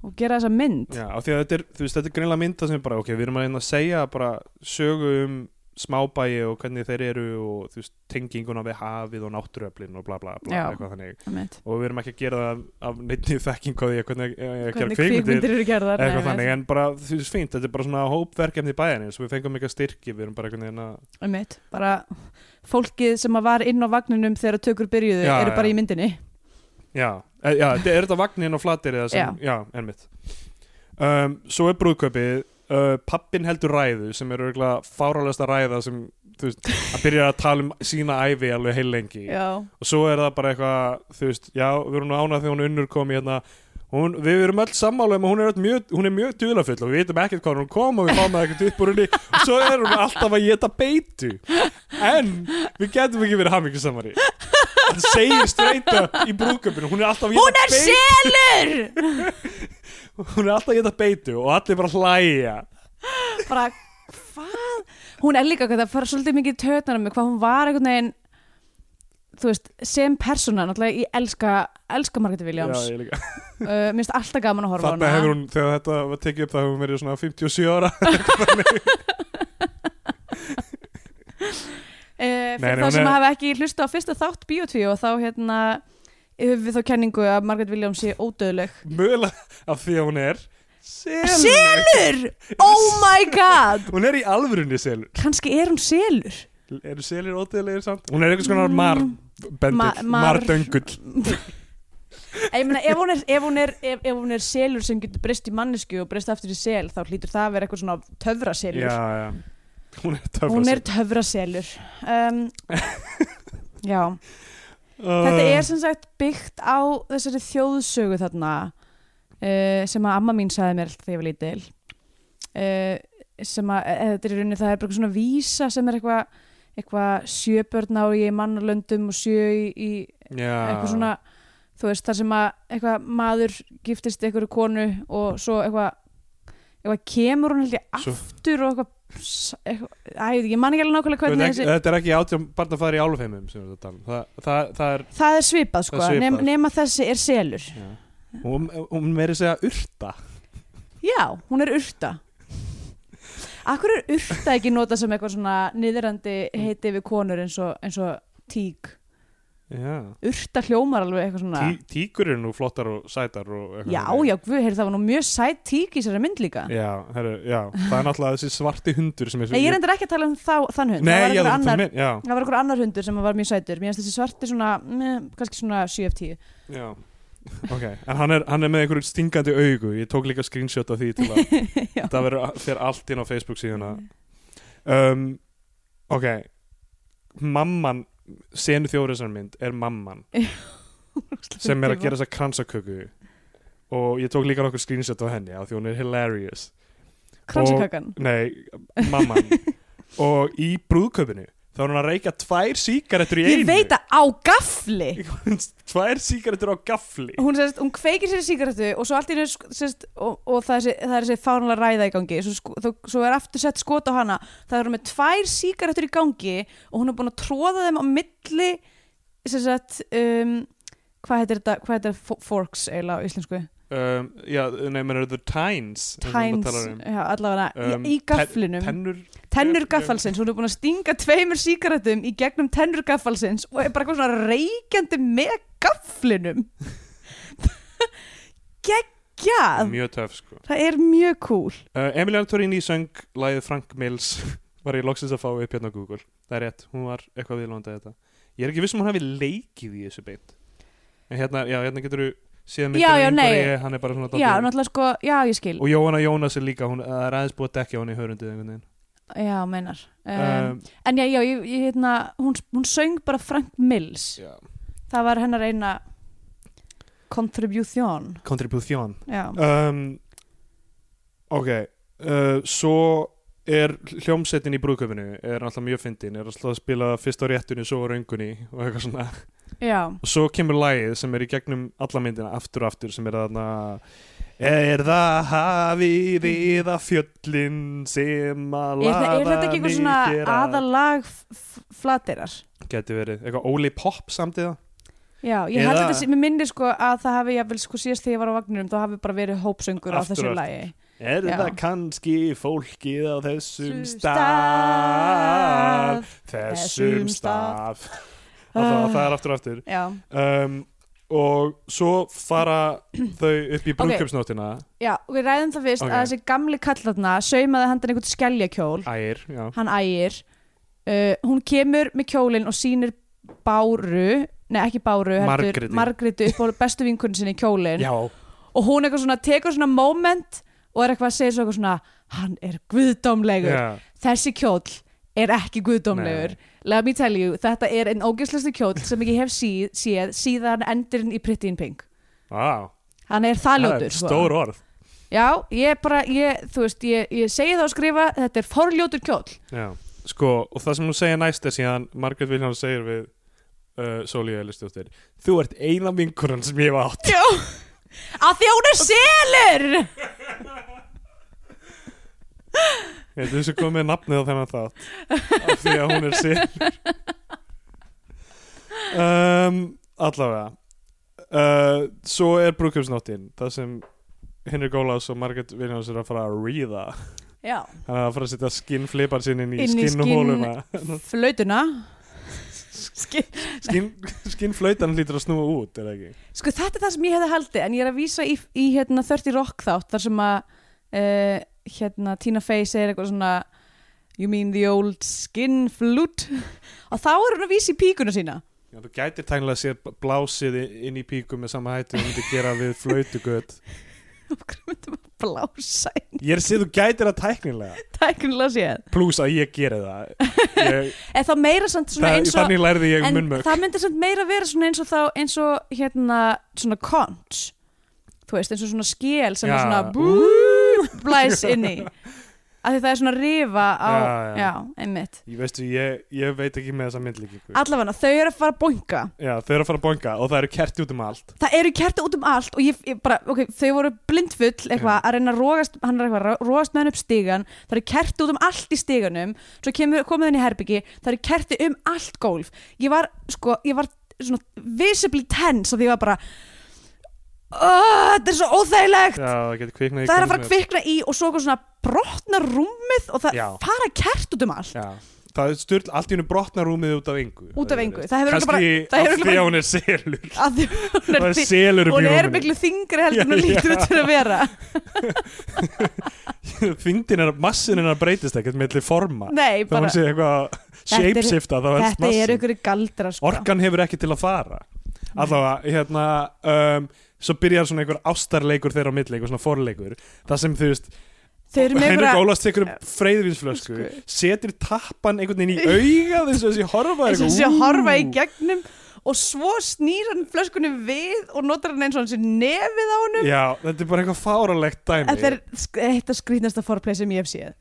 og gera þessa mynd Já, því að þetta er, veist, þetta er greinlega mynda sem bara, ok, við erum að reyna að segja bara sögu um smábæi og hvernig þeir eru og þú veist, tenginguna við hafið og náttúruöflin og bla bla bla, Já. eitthvað þannig Einmitt. og við erum ekki að gera það af neittni þekking á því að hvernig gera hvernig kvikmyndir kvikmyndir eru gerðar eitthvað nei, þannig, en bara, þú veist, fínt þetta er bara svona hópverkefni í bæjarins og við fengum eitthvað styrki, við erum bara einhvern veginn að Einmitt. bara fólkið sem að var inn á vagninum þegar tökur byrjuðu Já, eru bara já. í myndinni já, já, þetta er þetta vagnin og flatir eða sem, já, ennmitt um, svo er brúðköpið uh, pappin heldur ræðu sem er örgulega fáralegasta ræða sem þú veist, hann byrjar að tala um sína ævi alveg heil lengi. Já, og svo er það bara eitthvað þú veist, já, við erum ánað þegar hún unnur kom í hérna. Hún, við erum öll sammála um að hún er, mjög, mjög duðlafull og við veitum ekkert hvað hún kom og við fáum það ekkert upp úr henni. Og svo er hún alltaf að geta beitu. En við getum ekki verið hamingi það segir straight up í brúköpinu hún er alltaf að hún er selur! Hún er alltaf að geta beitu og allir bara hlæja. Bara hvað? Hún er líka, það fara svolítið mikið tötnar með hvað hún var einhvern veginn þú veist, sem persóna náttúrulega ég elska, elska Margréti Williams. Já, ég líka. uh, mér finnst alltaf gaman að horfa á Þarna hefur hún, þegar þetta var tekið upp það hefur hún verið svona 57 ára uh, fyrir þá hún sem er- hafa ekki hlusta á fyrsta þátt Bíotví og þá hérna höfum við þá kenningu að Margaret Williams sé ódöðleg mögulega af því að hún er selur. Selur! Oh my god! Hún er í alvörunni selur Kannski er hún selur Eru selir ótegilegir samt? Hún er einhvers konar marn bendill, Ma- mar- mardöngull ég meina ef hún er, ef hún er, ef, ef hún er selur sem getur breyst í mannesku og breyst aftur í sel þá hlýtur það að vera eitthvað svona töfraselur já, já, hún er töfra hún er töfraselur um, já. Þetta er sem sagt byggt á þessari þjóðsögu þarna uh, sem að amma mín sagði mér alltaf þegar ég var lítil. Uh, sem að eða, þetta er í rauninni það er bara eitthvað svona vísa sem er eitthvað eitthvað sjö börn á í mannalöndum og sjö í, í eitthvað svona þú veist þar sem að eitthvað maður giftist einhverju konu og svo eitthvað eitthvað kemur hún held ég aftur og eitthvað, eitthvað æ, ég man ekki alveg nákvæmlega hvernig ekki, þessi þetta er ekki átján barnafæður í tala um. það, það, það er það er svipað sko, svipað. Nema, nema þessi er selur já. hún, hún meiri segja urta Já, hún er urta Akkur er urta ekki nota sem eitthvað svona niðrandi heiti við konur eins og, eins og tík. Urta hljómar alveg eitthvað svona Tí, tíkur eru nú flottar og sætar og Já, þannig. já, guð, heyrðu, það var nú mjög sæt tík í þessari mynd líka. Já, herru, já, það er náttúrulega þessi svarti hundur sem er svo Nei, ég er endur ekki að tala um þá, þann hund. Nei, það, var einhver annar, annar hundur sem var mjög sætur. Mér finnst þessi svarti svona, meh, kannski svona 7 af 10 já. Ok, en hann er, hann er með einhverju stingandi augu. Ég tók líka screenshot af því til að það verður fyrir allt inn á Facebook síðuna. Um, ok. Mamman senu þjóðræsar mynd er mamman sem er að gera þessa kransaköku. Og ég tók líka nokkur screenshot á henni af því hún er hilarious. Kransakakan nei, mamman. Og í brúðköpunu þá er hún að reykja tvær síkaretur í einu. Ég veit að á gafli tvær síkaretur á gafli hún, sérst, hún kveikir sér í sígarettu og svo allt í sérst, og, og það er, þessi fánulega ræða í gangi. Svo, þó, svo er aftur sett skot á hana. Það er hún með tvær sígarettur í gangi og hún er búin að tróða þeim á milli sérst, um, hvað heitir þetta hvað heitir fo- forks eiginlega á íslensku um, já, menn eru maður tines, talar um. já, allavega Um, í, gaflinum tennur tennur gaffalsins, hún er búin að stinga tveimur sígarettum í gegnum tennur gaffalsins og er bara eitthvað svona reykjandi með gafflinum. Geggjað. Mjög töf sko. Það er mjög cool. Uh, Emiliana Torini söng lagið Frank Mills var ég loksins að fá upp hérna á Google. Það er rétt, hún var eitthvað viðlóndið þetta. Ég er ekki viss um hún hafi leikið í þessu beint. En hérna, já, hérna getur þú síðan nei. ég, hann er bara svona já, náttúrulega sko, já, ég skil. Og Jóhanna Jónas er líka, hún er aðeins búið að dekja hann í hörundið einhvern veginn. Já, meinar. Um, um, en já, já, ég, ég, hérna, hún, hún söng bara Frank Mills. Já. það var hennar eina contribution. Contribution. Já, um, ok uh, svo er hljómsettin í brúðköpinu er alltaf mjög fyndin er alltaf að spila fyrst á réttunni svo á röngunni og eitthvað svona já, og svo kemur lagið sem er í gegnum alla myndina aftur og aftur sem er þarna Er það hafið að fjöllin sem að laða það, er þetta ekki eitthvað svona aðalag flaterar? Gæti verið, eitthvað Óli Pop samtíða já, ég Eða- held að þetta, mér minnir sko að það hafi, jafnvel, sko, síðast þegar ég var á vagninum þá hafi bara verið hópsöngur á þessu lagi. Er Já. það kannski fólkið á þessum stað? Þessum stað. Það, það er aftur og aftur. Já, um, Og svo fara þau upp í brúðköpsnóttina já, og við ræðum það fyrst Ok. að þessi gamli kallatna saumaði handan einhvern skelljakjól Ægir, já. Hann ægir. Uh, hún kemur með kjólinn og sýnir Báru nei ekki Báru, heldur Margréti. Upp á bestu vinkunni sinni kjólinn. Já, og hún eitthvað svona tekur svona moment og er eitthvað að segja svona hann er guðdómlegur, já. þessi kjóll er ekki guðdómlegur let me tell you, þetta er einn ógæslestu kjóll sem ég hef síð, séð síðan endurinn í Pretty in Pink. Vá, hann er það ljótur sko. stór orð. Já, ég bara, ég, þú veist ég, ég segi það að skrifa, þetta er forljótur kjóll. Já, sko, og það sem hún segir næst er síðan Margaret Williams segir við uh, Sólíu Elistóttir Þú ert eina vinkuran sem ég hef átt. Já, að er selur Ég held þessu komið nafnið á þennan þátt af því að hún er sér um, Allavega. Uh, Svo er brúkjöfsnóttin það sem Henry Gólas og Margaret Williams er að fara að ríða. Já, hann er að fara að setja skinnflipar sinn inn í Inn í skinnhóluna flautuna Skil- skinn, skinnflautan hlýtur að snúa út er það ekki? Sko þetta er það sem ég hefði haldið en ég er að vísa í, í hérna 30 Rock þátt þar sem að uh, hérna Tina Fey segir eitthvað svona You mean the old skin flute? Og þá er hún að vísa í píkuna sína. Já, þú gætir tænilega sér blásið inn í píku með sama hætti og þú myndir gera við flöytugöt okkur myndum að blása inn Ég er að segja þú gætir það tæknilega. Tæknilega séð. Plús að ég geri það. Ég, en þá meira samt svona það, eins og Þannig lærði ég en munnmök. það myndi samt meira vera svona eins og þá eins og hérna svona conch þú veist eins og svona skél sem Já. er svona bú, blæs inn í. Því það er svona rifa á Já, já, einmitt. Ég veistu, ég, ég veit ekki með þessa myndlíkingu allavega þau eru að fara að boinga Já, þau eru að fara að bonga og það eru kerti út um allt. Það eru kerti út um allt og ég, ég bara, ok, þau voru blindfull eitthvað að reyna að rógast, hann er eitthvað að rógast með hann upp stigan, það eru kerti út um allt í stiganum, svo kemur, komið hann í herbyggi það eru kerti um allt gólf. Ég var, sko, ég var svona visibly tense og því ég var bara "Åh, þetta er svo óþægilegt. Já, það í er að fara að kvikna í og svo svona brotna rúmið og það Já. fara kert út um allt. Er. Já, það er styrl, allt í hennu brotna rúmið út af engu. Út af engu, það hefur Kannski örugglega bara, það af því að hún er selur. að hún er, er í er miklu þingri heldur en hún lítur út fyrir að vera. Þyngdin er, massin hennar breytist ekkert með forma. Nei, bara, hún sé eitthvað er- shapeshifta þá er þetta er ykkur galdra sko. Orkan hefur ekki til að fara. Allavega, hérna um, Svo byrjar svona einhver ástarleikur þeirra á milli, einhver svona forleikur Það sem þú veist, Henrik Ólafs tekur upp freyðvinsflösku Flösku. Setur tappan einhvern veginn í auga þess að þessi horfa að ú. horfa í gegnum og svo snýr hann flöskunni við og notar hann eins og hann sé nefið á honum. Já, þetta er bara eitthvað fáralegt dæmi. Þetta er eitt af skrýtnasta forplay sem ég hef séð.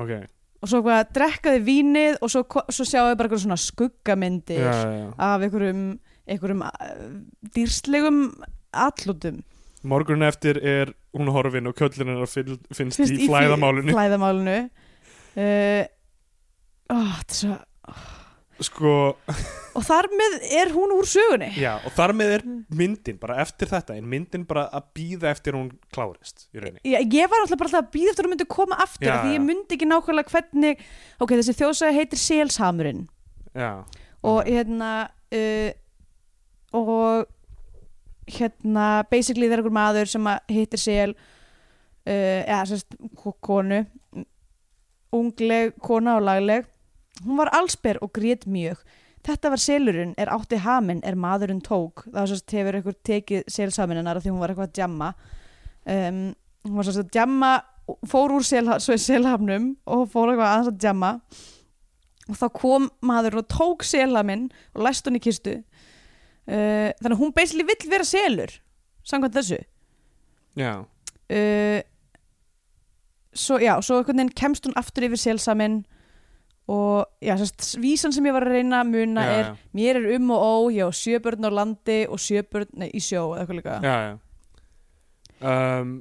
Ok, og svo hvað drekkaði vínið og svo, svo sjáum við bara eitthvað svona skuggamyndir já, já, já. af einhverjum, einhverjum uh, dýrslegum allutum Morgunin eftir er hún horfin og köllin hennar finn- finnst í flæðamálinu. flæðamálinu. Uh, er svo Sko, og þar með er hún úr sögunni. Já, og þar með er myndin bara eftir þetta, en myndin bara að býða eftir hún klárist í rauninni. Ég, ég var alltaf bara alltaf að býða eftir hún myndi koma aftur Já, því já. ég myndi ekki nákvæmlega hvernig ok, þessi þjóðsaga heitir Selshamurinn Já, og hérna uh, og hérna basically það er einhver maður sem hittir Sel uh, eða sérst ko- konu ungleg kona og lagleg hún var allsber og grét mjög. Þetta var selurinn, er átti haminn er maðurinn tók, það var sérst hefur einhver tekið selsaminnar því hún var eitthvað að jamma. Um, hún var sérst að jamma fór úr sel, selhamnum og fór eitthvað aðeins að jamma. Og þá kom maður og tók selhaminn og læst hún í kistu uh, þannig að hún basically vill vera selur samkvæmt þessu. Já, uh, svo já, svo kemst hún aftur yfir selsaminn og já, sérst, vísan sem ég var að reyna að muna já, er já, mér er um og ó, já, sjö börn á landi og sjö börn, nei, í sjó eða eitthvað líka. Já, já. Um,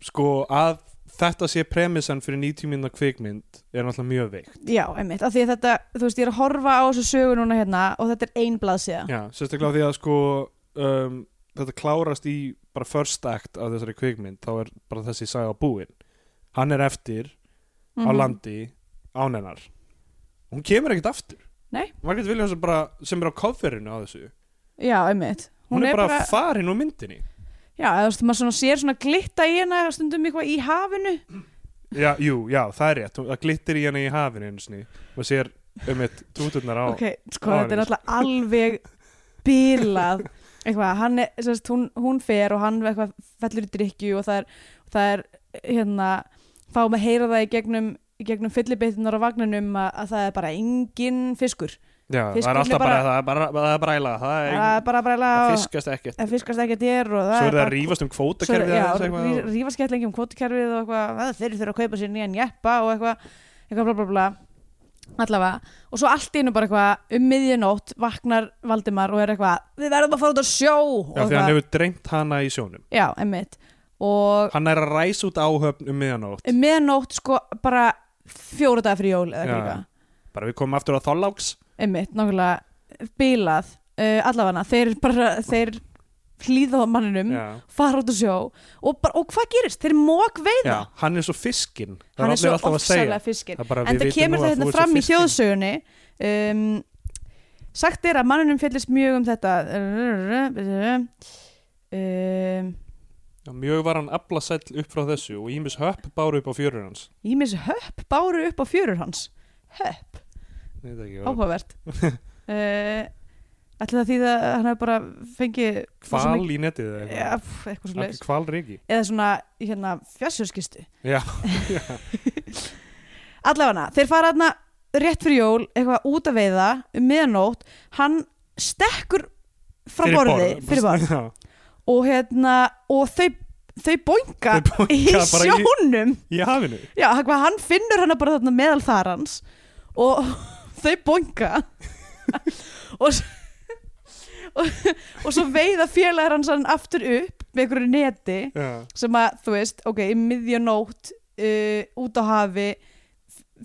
Sko, að þetta sé premissan fyrir 90 mínúna kvikmynd er náttúrulega mjög veikt. Já, einmitt, af því að þetta, þú veist, ég er að horfa á þessu sögu núna hérna og þetta er ein blaðsíða. Já, sérstaklega því að sko um, þetta klárast í bara first act af þessari kvikmynd þá er bara þessi saga búin. Hann er eftir á Mhm. landi ánennar hún kemur ekkert aftur. Nei. Margrét Viljáns er bara sem er á coverinu á þessu. Já, einmitt. Hún, er, bara, farin úr myndinni já, eða þú veist, maður svona sér svona glitta í hana stundum eitthvað í hafinu. Já, jú, já, það er rétt. Það glittir í henni í hafinu sinni. Og sér um eitt túturnar á ok, sko, á þetta er náttúrulega alveg bilað. Eitthvað, hann er, sérst, hún, hún fer og hann eitthvað fellur í drikju og það er, það er hérna, fáum að heyra það í gegnum í gegnum fyllibittunar á vagninum að, að það er bara engin fiskur já, það er alltaf er bara, bara- það er bara, það er bræla það er það er bara bara það að fiskast ekkert. það fiskast að þér og það svo er það bara- að rífast um kvótakerfið já, aðeins eitthvað og- rífa skemmtilega um kvotukerfið og eitthvað, að þeir þurfa að kaupa sér nýjan jeppa og eitthvað, eitthvað bla bla bla. Allavega, og svo allt einu bara eitthvað um miðjunótt vaknar Valdimar og er eitthvað, við verðum að fara út á sjó! Já, því hann hefur drengt hana í sjónum. Já, emmitt og hann er að ræsa út áhöfn um miðanótt um miðjunótt sko bara fjóra dagar fyrir jól bara við komum aftur á Þorláks emmitt, nákvæmlega bilað uh, allavega, þeir bara þeir hlýða á manninum já. fara út á sjó og, bara, og hvað gerist? Þeir mók veiða. Já, hann er svo fiskinn. Hann er svo ofsalega bara, en það kemur það að hérna fram í fiskinn. þjóðsögunni um, sagt er að mannunum fjallist mjög um þetta um, já, mjög var hann aflasæll upp frá þessu og Ímis höpp báru upp á fjörur hans. Ímis höpp báru upp á fjörur hans. Höpp, áhugavert. Uh, ætli það því að hann hefur bara fengið mikið- í netið eða ja, eitthvað pff, eitthvað svo okay. Hval ríki eða svona hérna fjarsjörskistu Já, allavega þeir fara þarna rétt fyrir jól eitthvað út að veiða um miðanótt hann stekkur frá borði borð. fyrir borð. Og hérna og þau, þau boinga í bara í- sjónum. Í hafinu. Já, hann, hann finnur hana bara þarna meðal þar hans og þau boinga. Og, s- og og svo veiða félagar hans aftur upp með einhverju neti Já, sem að, þú veist, ok, í miðjanótt uh, út á hafi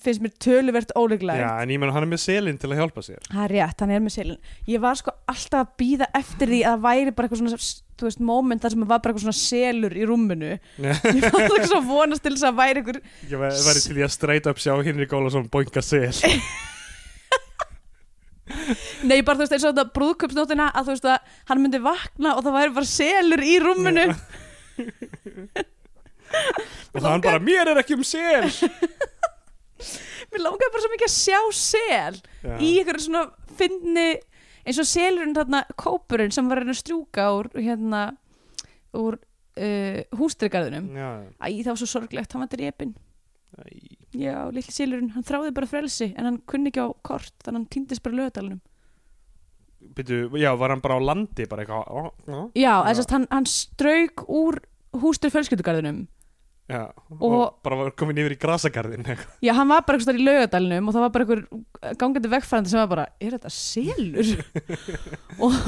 finnst mér töluvert óleglegt Já en ég menn hann er með selin til að hjálpa sér. Það er rétt, hann er með selin. Ég var sko alltaf að býða eftir því að væri bara eitthvað svona, þú veist, moment þar sem það var bara eitthvað svona selur í rúminu. Já. ég var alltaf svo að vonast til þess að væri einhver Ég væ- væri til í að straight up sjá Hinrik Ólafsson boinga sel nei, bara þú veist, eins og þetta brúðköpsnóttina að þú veist að hann myndi vakna og það væri bara selur í rúminu. Og það hann bara, mér er ekki um sel. Mér langaði bara svo mikið að sjá sel Já. í einhverju svona finni eins og selurinn þarna kópurinn sem var að strjúka úr hérna úr uh, hústrygarðunum Já, Æ, það var svo sorglegt, hann var drepinn. Æ. Já, litli selurinn, hann þráði bara frelsi en hann kunni ekki á kort, þannig að hann týndist bara lögadalunum Byrju, já, var hann bara á landi bara eitthvað ó, ó, Já, þess að hann, hann strauk úr hústur fjölskyldugarðunum Já, og, Og- bara var komin yfir í grasagarðin. Já, hann var bara eitthvað í laugadalunum og það var bara einhver gangandi vegfærandi sem var bara, er þetta selur? og,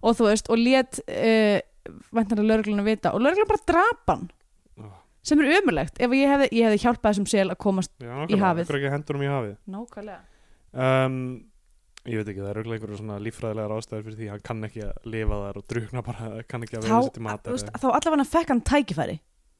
og þú veist, og lét uh, væntanlega lögregluna vita og lögregluna bara drap hann. Sem er ömurlegt. Ef ég hefði, ég hefði hjálpað þessum sel að komast Já, Í hafið. Akkur ekki hendur um í hafið. Nákvæmlega. Um, Ég veit ekki, það er auðvitað einhverju svona líffræðilegar ástæður fyrir því. Hann kann ekki að lifa þar og drukna bara, kann ekki að vera sér til veist, þá allavega fekk hann tækifæri.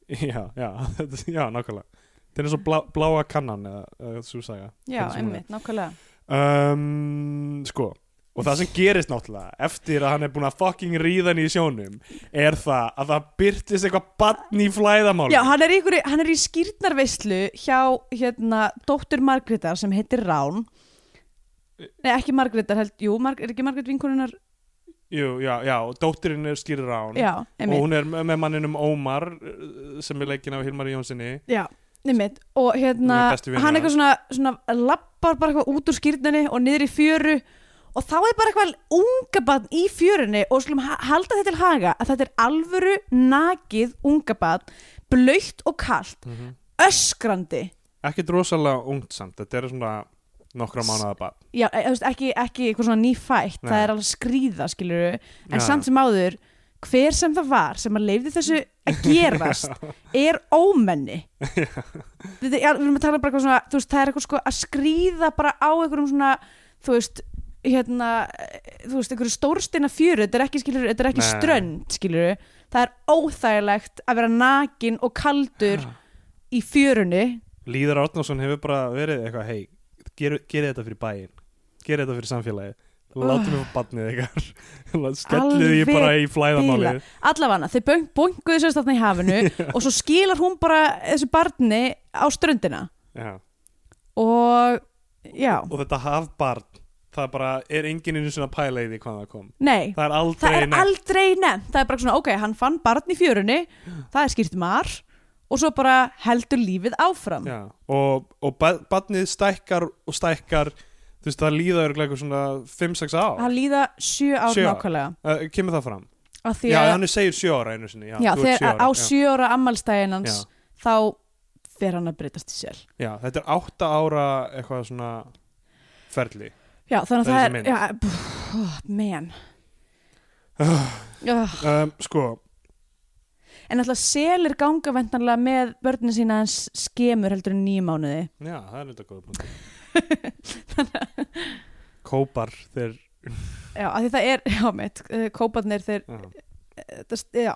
Já, já, þetta- já, nákvæmlega. Það er eins og blá, bláa kannan eða, eða svo saga. Já, einmitt, nákvæmlega. Um, Sko Og það sem gerist náttúrulega eftir að hann er búin að fucking ríða hann í sjónum er það að það byrtist eitthvað bann í flæðamáli Já, hann er, einhverju- hann er í skýrnarveislu hjá hérna, dóttur Margrétar sem heitir Rán. Nei, ekki Margrétar, held, jú, Marg, er ekki Margrét vinkonunar? Jú, já, já, og dóttirinn er skýrir á hann Já, og hún er með manninum Ómar uh, sem er leikin af Hilmar Jónssoni Já, einmitt. Og hérna, hann eitthvað svona, svona lappar bara eitthvað út úr skýrninni og niður í fjöru og þá er bara eitthvað unga barn í fjörunni og skulum ha- halda þetta til haga að þetta er alvöru nakið unga barn blöytt og kalt öskrandi. Ekkert rosalega ungt samt, þetta er svona nokkra mánuða bann Já, e, ekki, ekki eitthvað svona nýfætt Nei. það er alveg skrýða, skilur en Já. samt sem áður hver sem það var sem að leifði þessu að gerast er ómenni. Þetta, já, við erum að tala bara eitthvað svona veist, það er eitthvað sko að skrýða bara á einhverjum svona, þú veist hérna, þú veist, einhverju stórsteina fjöru þetta er ekki, skilur, þetta er ekki Nei. strönd skilur, það er óþægilegt að vera nakin og kaldur í fjörunni. Líðar Árnason hefur bara verið eitthvað hei, gerið þetta fyrir bæinn gerið þetta fyrir samfélagið. Látum við bannið skellið því Alveg bara í flæðamálið allavega, þeir böng, bönguðu sérst þarna í hafinu og svo skilar hún bara þessu barni á ströndina. Já. og já, og þetta hafbarn það bara er enginn einu svona pæla í því hvað það kom. Nei það er aldrei það er aldrei nefnt. Það er bara svona, ok, hann fann barn í fjörunni það er skýrt mar og svo bara heldur lífið áfram. Já, og, og ba- barnið stækkar og stækkar þú veist það líða örglega svona 5-6 ár. Hann líða sjö ár Sjö ár. nákvæmlega. Uh, kemur það fram? Því já, að, hann er segir 7 ára einu sinni já, já, þegar á já. sjö ára ammálstægin hans Já. þá fer hann að breytast í sel. Já, þetta er 8 ára eitthvað svona ferli já, þannig að það er, já, man. Oh. um, sko, En alltaf selir ganga vendanlega með börnin sína hans skemur heldur en nýju mánuði. já, það er þetta góða punkt kópar þeir Já, því það er, já mitt, uh, kóparnir þeir, uh, það, já,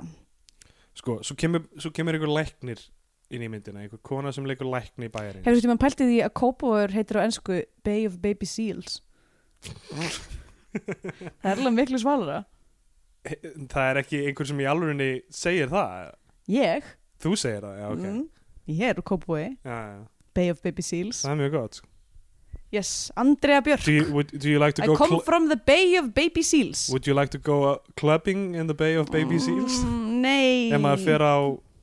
sko, svo kemur, svo kemur einhver læknir inn í myndina, einhver kona sem leikur lækni í bæjarins. Hefur þú tíma pæltið því að kópavör heitir á ennsku Bay of Baby Seals? Það er alveg miklu svalara. það er ekki einhver sem í alvörinni segir það Ég, þú segir það, já, ok mm, ég er úr já. Bay of Baby Seals. það er mjög gott sko. yes, Andrea Björk do you, would, do you like to I come from the bay of baby seals would you like to go uh, clubbing in the bay of baby seals mm, Nei ef maður fer á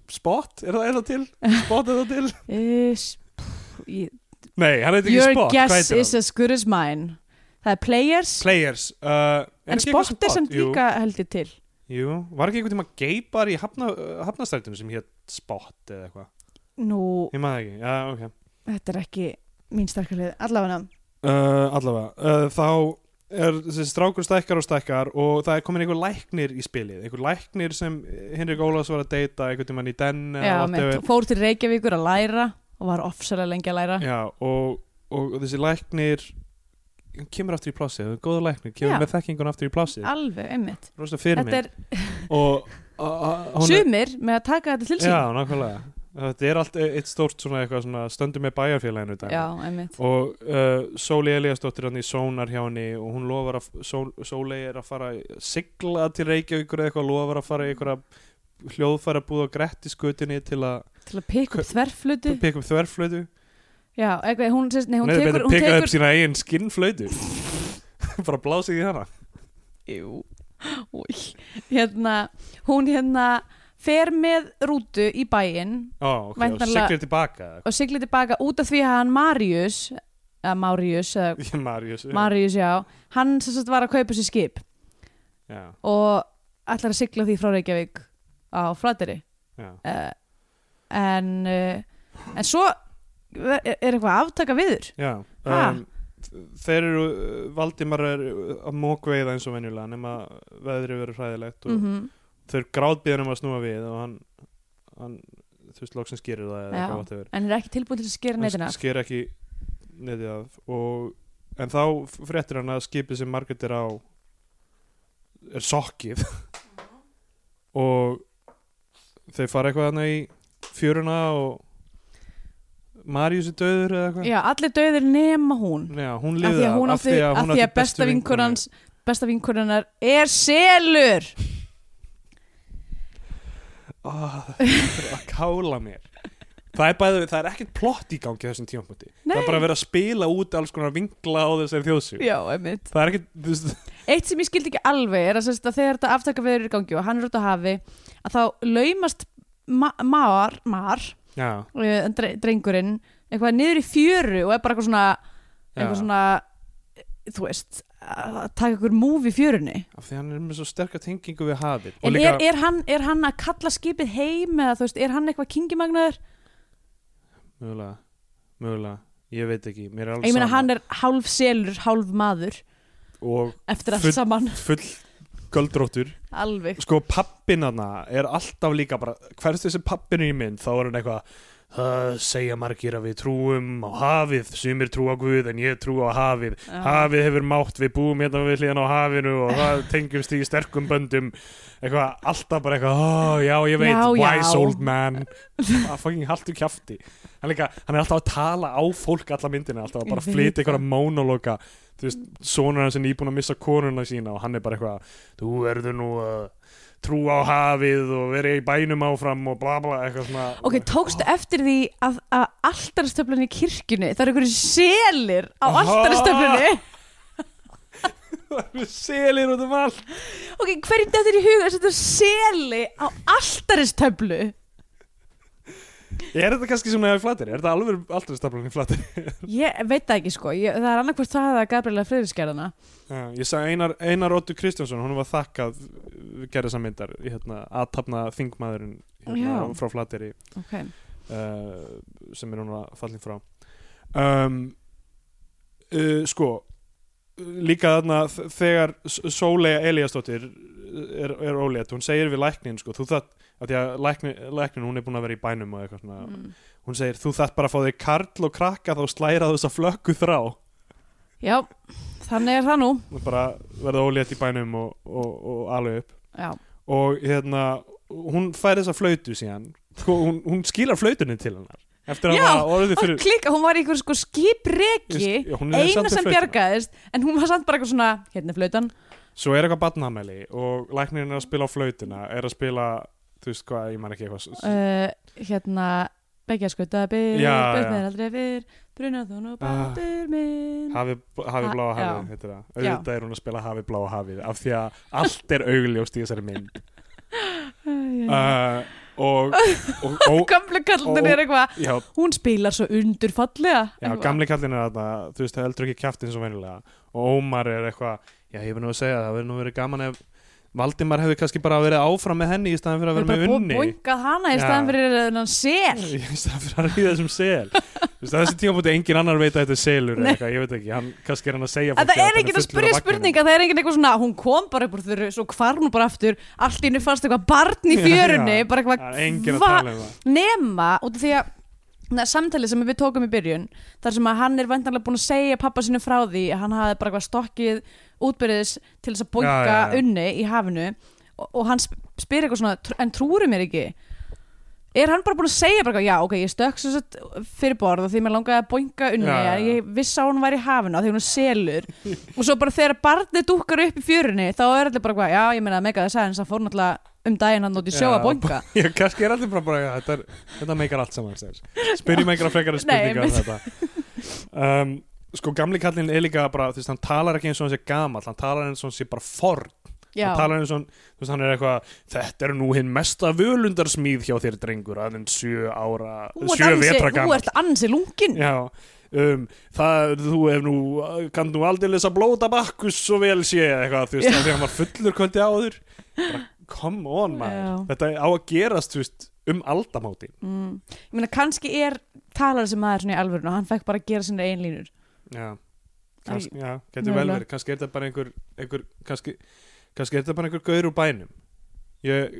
spot, er það, er það til? spot er það til? uh, s- pff, ég- nei, hann heitir ekki Your spot, hvað guess is as good as mine Það er players. Players uh, En sport er Jú. líka held ég til. Jú, var ekki einhvern tíma geipar í hafna, uh, hafnastrættinu sem hétt Spot eða eitthvað? Nú, Ég maður ekki, já, ok. þetta er ekki mín starkalið Allavega. Uh, allavega, uh, þá er þessi strákur stækkar og stækkar og það er komin einhver læknir í spilið, einhver læknir sem Henrik Ólafs var að deyta einhvern tímann í den Já, mitt, fór til Reykjavíkur að læra og var ofsalega lengi að læra. Já, og, og þessi læknir kemur aftur í plássið, er góður læknir kemur Já. með þekkingun aftur í plássið. Alveg, einmitt. Rosa fyrir mig. er og sumir með að taka þetta til sín. Já, nákvæmlega. Þetta er allt eitt stórt svona eitthvað svona stöndum með bæjarfélaginu dæmi. Já, einmitt. Og uh, Sóli Eliasdóttir hann í Sónar hjá henni og hún lofar að Sól, Sóli er að fara að sigla til Reykjavíkur eða eitthvað lofar að fara í eitthvað hljóðfæra búð á Grettisgötunni til að Til að pikka upp þverflutu pikka upp þverflötu Já, eitthvað, hún, sérst, nei, hún Nei, tekur, betur hún pikka upp tekur sína eigin skinnflötu bara blásið í hana. Jú, új Hérna, hún hérna fer með rútu í bæinn. Ó, ok, og siglir tilbaka og siglir tilbaka út af því að hann Marius eða Marius, eða Marius Marius, já. Hann sagt var að kaupa sér skip. Já, og ætlar að sigla því frá Reykjavík á Flateri já. uh, en uh, en svo er, eitthvað aftaka viður já. Um, þeir eru Valdimar er að mókveiða eins og venjulega nema veðri verður hræðilegt og mm þeir gráðbíðan um að snúa við og hann, hann þú veist, loksins gerir það eða Já. eitthvað whatever. en er ekki tilbúin til að skera neitina hann sker ekki neðið af og, en þá fréttir hann að skipið sem Margrét er á er sokkið og þeir fara eitthvað hann í fjöruna og Marius er döður eða eitthvað? Já, allir döðir nema hún. Já, hún af liði því að hún átti, af því að besta vinkunans besta vinkunarnar er selur. Oh, að kála mér. Það er, bæði, það er ekkert plott í gangi þessum tímapunkti. Það er bara að vera að spila út alls konar vinkla á þessari þjóðsug já, einmitt. Það er ekkert eitt sem ég skildi ekki alveg er að, að þegar þetta aftaka viður er í gangi og hann er út á hafi að þá laumast ma mar, uh, dre drengurinn eitthvað niður í fjöru og er bara eitthvað svona eitthvað svona þú veist að taka ykkur múf í fjörunni. Af því hann er með svo sterka tengingu við hafið. En er, er, hann, er hann að kalla skipið heim eða þú veist, er hann eitthvað kingimagnaður mögulega, mögulega. Ég veit ekki, ég meina sama. hann er hálf selur, hálf maður og eftir allt Full- saman. full göldróttur. Alveg. Sko pappin hana er alltaf líka bara, hverst þessi pappin er í mynd þá er hann eitthvað það segja margir að við trúum á hafið sumir trú á Guð en ég trú á hafið Já. hafið hefur mátt, við búum hérna við hlýðan á hafinu og það tengjumst í sterkum böndum eitthvað, alltaf bara eitthvað oh, já, ég veit, Já, já. wise old man það fucking haltu kjafti hann, líka, hann er alltaf að tala á fólk alla myndina, alltaf að bara flytja einhverja það. mónologa þú veist, sonur hans er nýbúin að missa konuna sína og hann er bara eitthvað þú verður nú að trú á hafið og verið í bænum áfram og bla bla, eitthvað svona. Ok, tókstu eftir því að, að alltaristöflunni í kirkjunni það eru einhverju selir á Aha. alltaristöflunni við selir út um allt. Ok, hverjum þetta er í huga að setja seli á alltaristöflu er þetta kannski svona í flatir, er þetta alveg alltaf staflan í flatir ég veit það ekki sko, ég, það er annarkvært það að Gabriela Friðriksgerðana ég sagði Einar, Einar Óttur Kristjánsson hún var þakkað við gerði þessar myndar í hérna, aðtapna þingmaðurinn hérna, frá Flateri ok, uh, sem er hún að fallin frá. Um, uh, sko líka þarna þegar S- Sóleyja Eliasdóttir er, er ólétt, hún segir við læknin sko, þú það, að því að læknin, læknin hún er búin að vera í bænum og eitthvað svona. Mm. hún segir, þú þarft bara að fá þig karl og krakka þá slæra þess að flökku þrá. Já, þannig er það nú. Og bara verða ólétt í bænum og, og, og alveg upp. Já, og hérna hún fær þessa flautu síðan. Sko, hún, hún skilar flautunni til hennar. Að Já, fyrir klika, hún var í einhver sko samt eina sem bjargaðist en hún var samt bara eitthvað svona hérna er flautan. Svo er eitthvað badnamæli og læknirinn er að spila á flautuna er að spila, þú veist hvað, ég man ekki eitthvað uh, hérna Begja skutaða byr, Já, bauð já. mér aldrei fyrr Bruna þú nú bátur minn. Hafi, hafi Ha- bláa hafið, heitir það. Auðvitað er hún að spila hafi bláa hafið af því að allt er augljóst í þessari mynd. Uh, og, og, og Gamle kallin og- er eitthvað. Já, Hún spilar svo undurfallega já, gamli kallin er þarna þú veist, það heldur ekki kjaftin svo venilega og Ómar er eitthvað, já, ég nú að segja það verður nú verið gaman ef Valdimar hefði kannski bara verið áfram með henni í staðan fyrir að Við vera með bara unni. boingað hana í staðan fyrir hennan sel. Í staðan fyrir að ríða þessum sel. Þessi tíma mútið engin annar veit að þetta er selur eða eitthvað, ég veit ekki, hann kannski er hann að segja En það er ekki að spyrja spurninga, það er ekki eitthvað svona hún kom bara upp úr þurru, svo hvarf hún bara aftur allt henni fannst eitthvað barn í fjörunni bara að tala um nema út af því að samtalið sem við tókum í byrjun þar sem að hann er vantanlega búin að segja pappa sinu frá því að hann hafi bara eitthvað stokkið útbyrðis til þess að já. unni í hafinu. Og, og hann sp- spyr eitthvað svona "Tr- en trúri mér ekki? Er hann bara búin að segja bara já ok, ég stökk sem sagt fyrir borð og því mér langaði að boinga unni Já, já, ég vissi að hún var í hafinu og því hún er selur. Og svo bara þegar barnið dúkkar upp í fjörunni þá er allir bara já ég meina mega þess aðeins að fór náttúrulega um daginn hann út í sjó að boinga Já, kannski er allir bara bara, þetta, er, þetta meikar allt saman sens. Spyrjum einhverja frekari spurninga um þetta. Um, Sko, gamli kallinn er líka bara, þú veist, hann talar ekki eins og hann sé gamall, hann talar eins og hann sé bara forn. Já, hann talar eins og hann, þú veist, hann er eitthvað þetta er nú hinn mesta völundarsmíð hjá þér drengur, aðeins sjö ára þú ert sjö ansi- vetra þú gamall. ert ansi lungin Já, um, það, þú hef nú, kann nú aldrei lesa blóta bakkus svo vel sé eitthvað, þú veist, því að hann var fullur kvöldi áður. Bara, come on maður. Já. þetta á að gerast, þú veist, um aldamáti mm. ég meina kannski er talar sem maður svona í alvörun og hann fekk bara að gera sinna einlínur Já, kannski, já, getur vel verið. Kannski er þetta bara einhver, einhver kannski, kannski er þetta bara einhver gaur úr bænum. Ég,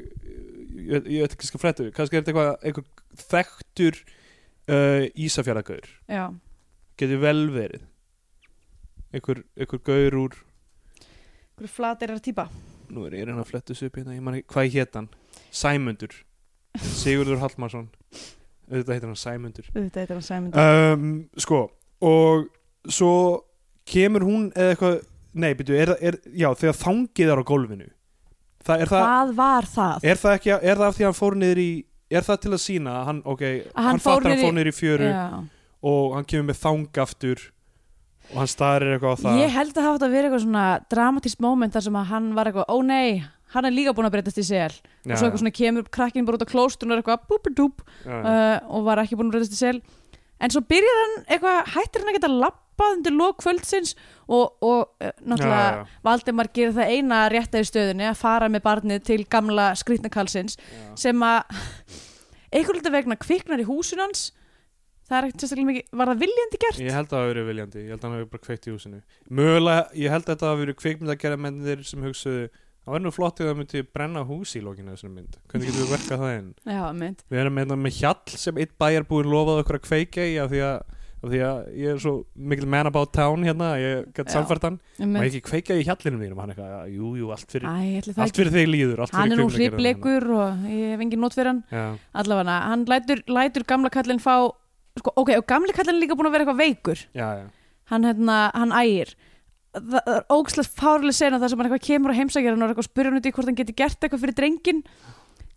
veit ekki sko frættu kannski er þetta eitthvað einhver þekktur uh, Ísafjarðagaur já, getur vel verið. Einhver, einhver gaur úr hverju flatir er að týpa nú er ég reyna að fletta þessu upp hérna, ég man ekki, hvað hét hann? Sæmundur. Sigurður Hallmarsson. Auðvitað heitir hann Sæmundur. Þetta er hann sæmund um, sko og svo kemur hún eða eitthvað nei, byrju, er, er, já, þegar þangið er á gólfinu. Það, er, það, hvað var það? er það ekki er það af því að hann fór niður í er það til að sína að hann, ok, Að hann hann, fór fattar að hann fór niður í fjöru Já. og hann kemur með þang aftur og hann starir eitthvað á það. Ég held að það átt að vera eitthvað svona dramatískt moment þar sem að hann var eitthvað, ó nei hann er líka búin að breytast í sel. Og svo eitthvað svona kemur krakkin bara út á klóstun og eitthvað búbudúb já, uh, og var ekki búin að breytast í sel. En svo byrjar hann eitthvað hættir hann ekkert að lappa undir lok kvöldsins og, og uh, náttúrulega já, já, Valdimar gerir það eina rétta í stöðunni að fara með barnið til gamla skrýtnakalsins sem að einhvern veginn vegna kviknar í húsin hans. Það er ekkert sérstaklega mikið, var það viljandi gert? Ég held að það hafi verið viljandi, ég held að hann hafi bara kveikt í húsinu. Mögulega, ég held að þetta hafi verið kveikmynd að gera mennir sem hugsuðu Það var nú flott ef það myndi brenna hús í lokinu þessari mynd. Hvernig getum við verkað það inn? Já, mynd. Við erum með, með hjall sem eitt bæjarbúin lofaði okkur að kveika í af því að, af því að ég er svo mikil man about town hérna Ég Má ég mynd. ekki kveika í hjallinu mínum? Hann eitthvað, jú, jú, allt fyrir, Æ, það allt fyrir þig líður allt Hann er nú hribleikur og ég hef engin nót fyrir hann. Já, allavega, hann lætur, lætur gamla kallinn fá sko, ok, og gamli kallinn er líka búin að vera eitthvað veikur. Já, hann, hérna, hann ægir. Það það er ógslegt fárlega sena þar sem hann eitthvað kemur á heimsækjar og spyrja hann út í hvort hann geti gert eitthvað fyrir drengin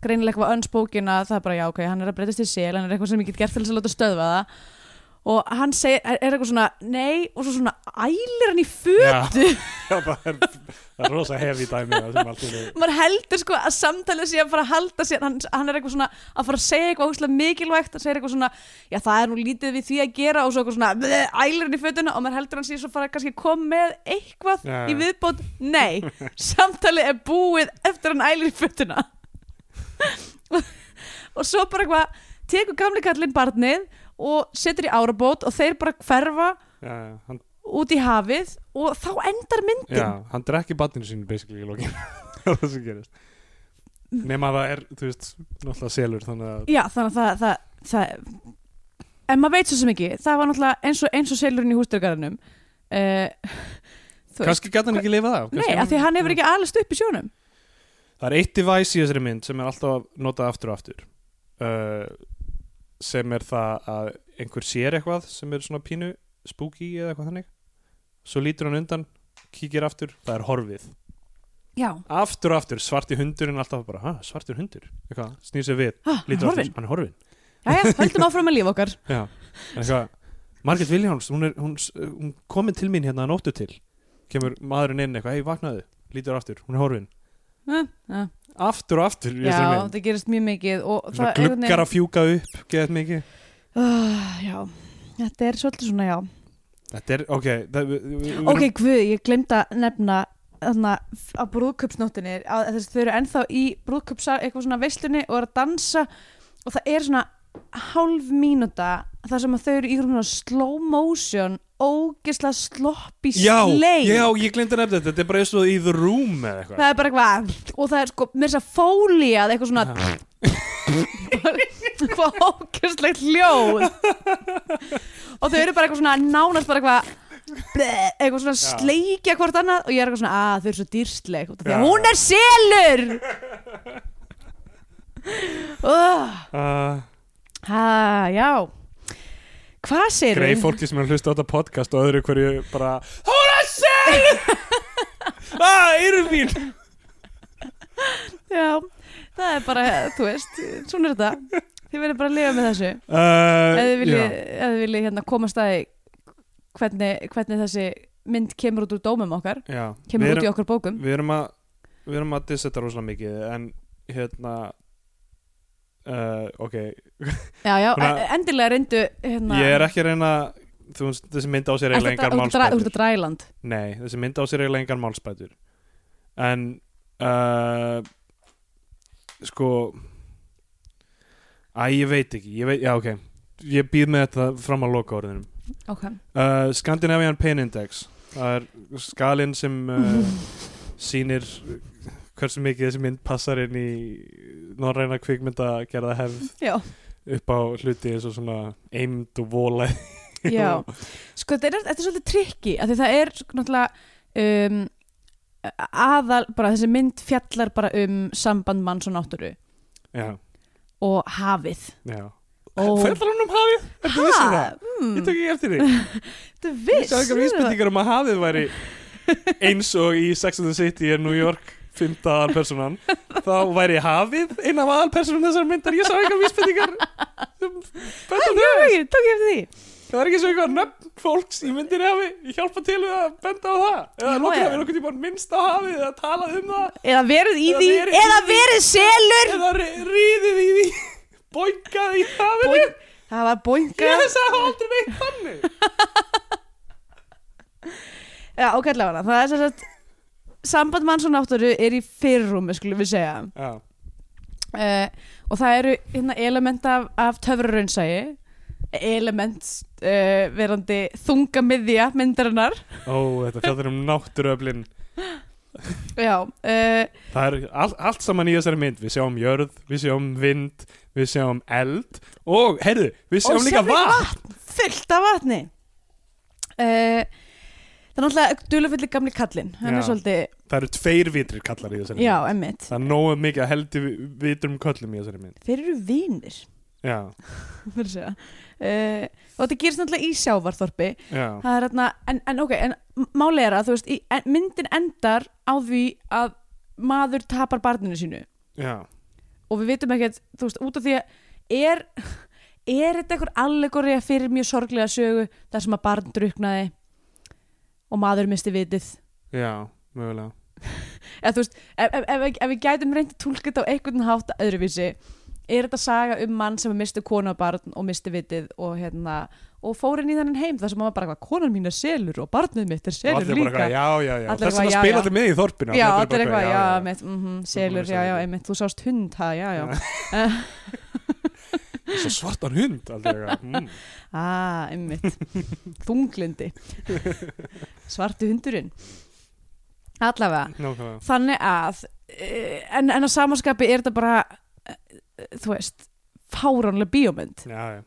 greinilega eitthvað unspoken að það er bara já ok, hann er að breytast í sel hann er eitthvað sem ég get gert til þess að láta stöðva það og hann segir, er, er eitthvað svona nei, og svo svona ælir hann í fötu. Já. Það, er, það er rosa dæmi allt í einu- maður heldur sko að samtalið sé að fara að halda sér hann, hann er eitthvað svona að fara að segja eitthvað ógæslega mikilvægt að segja eitthvað svona, já það er nú lítið við því að gera og svo eitthvað svona "Bleh", ælir hann í fötuna og maður heldur hann sé svo fara að kannski koma með eitthvað Já. í viðbót. Nei, samtalið er búið eftir hann ælir í fötuna. Og svo bara eitthvað tekur gamli kallinn barnið og setur í árabót og þeir bara hverfa já, já, hann, út í hafið og þá endar myndin. Já, hann drekki batninu sínu basically í lokinu það sem gerist. Nema að það er, þú veist, náttúrulega selur þannig að Já, þannig að það, það, það en maður veit svo sem ekki það var náttúrulega eins og, eins og selurinn í hústyrgarðinum uh, kannski gæti hann ekki lifað af Nei, af því hann hefur ekki alist upp í sjónum. Það er eitt device í þessari mynd sem er alltaf notað aftur og aftur. Uh, sem er það að einhver sér eitthvað sem er svona pínu spooky eða eitthvað þannig. Svo lítur hann undan, kíkir aftur það er horfið, Já, aftur og aftur svarti hundurinn alltaf bara, svartur hundur? Eitthvað, snýr sér við, ah, lítur aftur, hann er horfin Jæja, höldum áfram með líf okkar. Margit Viljáns, hún hún, hún komin til mín hérna að nóttu til. Kemur maðurinn inn eitthvað, hei vaknaðu. Lítur aftur, hún er horfin. Aftur og aftur Já, það gerist mjög mikið gluggar að fjúka upp geðað mikið. Uh, Já, þetta er svolítið svona já. Þetta er, ok það, Ok, guð, ég glemd að nefna þarna á brúðköpsnóttinni þess að þau eru ennþá í brúðköpsa eitthvað svona veislunni og eru að dansa og það er svona hálf mínúta þar sem þau eru í svona slow motion ógesla sloppy Já, sleik já, ég glemdi nefna þetta. Þetta er bara eins og í The Room eða eitthvað. Það er bara eitthvað og það er sko með þess að fólíað eitthvað svona hvað ógeslegt hljóð. Og þau eru bara eitthvað svona nánast bara eitthvað eitthvað svona Já. sleikja hvort annað og ég er eitthvað svona að þau eru svo af því Já. að hún er selur! Uh, uh, ha, já hvað segir Greið fólki sem er að hlusta á þetta podcast og öðru hverju bara Hún er sel! Ah, erum mín já, það er bara, þú veist svona er þetta. Þið verður bara að lifa með þessu. Uh, ef þið viljið, viljið hérna komast að hvernig, hvernig þessi mynd kemur út úr dómum okkar Já, kemur við út í erum, okkar bókum. við erum að við erum að dissa þetta rosalega mikið en hérna uh, ok, já, já, Svona- e- endilega reyndu hérna, ég er ekki að reyna þú veist, þessi mynd á sér eiginlega engar að- þú ert að dræland nei, þessi mynd á sér eiginlega engar málspætur en uh, sko æ, ég veit ekki ég veit, já, ok, ég býð með þetta fram að loka orðinum ok, uh, Scandinavian Pain Index það er skalinn sem uh, sýnir hversu mikið þessi mynd passar inn í norræna kvikmynda gerða hefð já, upp á hluti eins og svona eimd og vola. Já. Sko þetta er, þetta er svolítið trikki af því það er náttúrulega um, aðal, bara þessi mynd fjallar bara um samband manns og náttúru. Já, og hafið. Já. Og Fællar hann um hafið? Ertu vissið það? mm, Ég tók ekki eftir því. Þetta er Ég viss sá einhver vísbendingar um að hafið væri eins og í Sex and the City er New York fymta aðalpersonan þá væri hafið ein af aðalpersonum þessar myndar. Ég sá einhver vísbendingar um ég ég það er ekki svo eitthvað nöfn fólks í myndinni hafi hjálpa til við að benda á það? Eða nokkur já. hafi nokkur tíma minnst á hafið eða talað um það? Eða verið í Eða því, verið eða verið selur. Eða ríðið í því boingað í hafinu. Boing- það var boinga ég sagði aldrei neitt þannig. Já, ok, allavega, það er sagt samband manns og náttúru er í fyrrúmi, skulum við segja. Uh, og það eru hérna, element af, af töfraraunsægi element uh, verandi þunga miðja myndarinnar. Ó þetta fjallar um náttúruöflin. Já, uh, Það er all, allt saman í þessari mynd. Við sjáum jörð, við sjáum vind Við sjáum eld Og, heyrðu, við sjáum líka vatn. fullt af vatni. Uh, það er náttúrulega dulufulli gamli er Já. svolítið, Það eru tveir vitrir kallar í þessari já, mynd emmitt Það er nógu mikið að heldur vitrum köllum í þessari mynd. Þeir eru vinir. Já, að uh, og þetta gerist náttúrulega í sjávarþorpi. Já, hérna, en, en ok en máli er að þú veist, í, en, myndin endar á því að maður tapar barninu sínu. Já. Og við vitum ekkert, þú veist, út af því að er, er þetta einhver allegori fyrir mjög sorglega sögu þar sem að barn druknaði og maður misti vitið. Já, mögulega. Eða þú veist, ef, ef, ef, ef við gætum reynd að tólka þetta á einhvern hátt öðruvísi er þetta saga um mann sem misti konu og barn og misti vitið og hérna og fór inn í þennan heim þar sem maður bara konan mín er selur og barnið mitt er selur allir líka. Já, já, já. Þess að spila allir með í þorpinu já, allir eitthvað, já, selur, já, já, bara einmitt. Þú sást hund, ha, já, já Svo svartan hund mm. ah, einmitt. Þunglindi svartu hundurinn. Allavega. Nákvæmlega. Þannig að eh, en, en að samanskapi er þetta bara eh, þú veist fáránlega bíómynd. Já, já.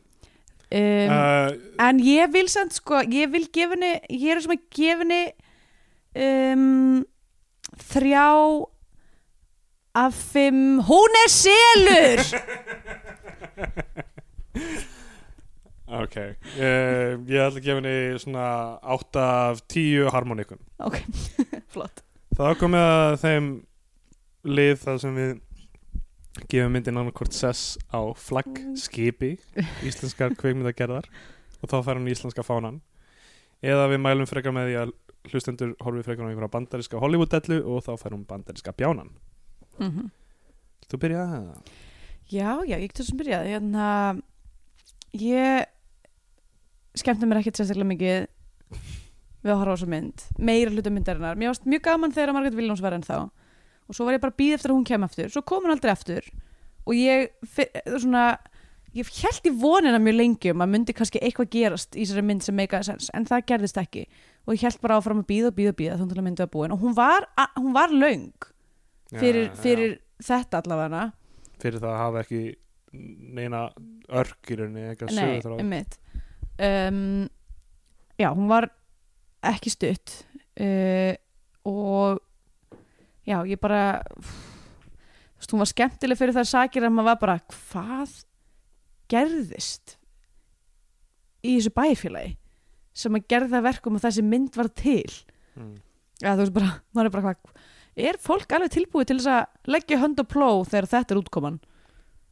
Um, uh, en ég vil samt sko ég vil gefa henni ég er sem að gefa henni um, þrjá af fimm. Hún er selur Ok uh, Ég ætla að gefa henni svona 8 af 10 harmoníkum ok, flott. Það er komið að þeim lið þar sem við gefur myndin annarkvort sess á flaggskipi íslenskar kveikmyndagerðar og þá fær hún íslenska fánan. Eða við mælum frekar með því að hlustendur horfið frekar á einhverja bandaríska Hollywood-dellu og þá fær hún bandaríska bjánan. Mm Þú byrjaði að það? Já, já, ég getur sem byrjað Hérna, ég skemmti mér ekkert sérstaklega mikið við að horfa á þessu mynd meira hluta myndarinnar, mér varst mjög gaman þegar Margrét Viljáns var enn þá og svo var ég bara að býða eftir að hún kem aftur, svo kom hún aldrei aftur. Og ég svona, ég held í vonina mjög lengi um að myndi kannski eitthvað gerast í þessari mynd sem meikaði sens, en það gerðist ekki. Og ég held bara áfram að býða og býða og býða þá til að myndi að búin. Og hún var, a- hún var löng fyrir, fyrir þetta allavega fyrir það að hafa ekki neina örk í rauninni eitthvað Nei, sögur þar á einmitt. Um, Já, hún var ekki stutt uh, og já, ég bara þú veist, hún var skemmtileg fyrir þær sakir að maður var bara, hvað gerðist í þessu bæfélagi sem að að verkum að þessi mynd var til? Mm. Já, þú veist bara, maður er bara hvað er fólk alveg tilbúið til þess að leggja hönd og pló þegar þetta er útkoman?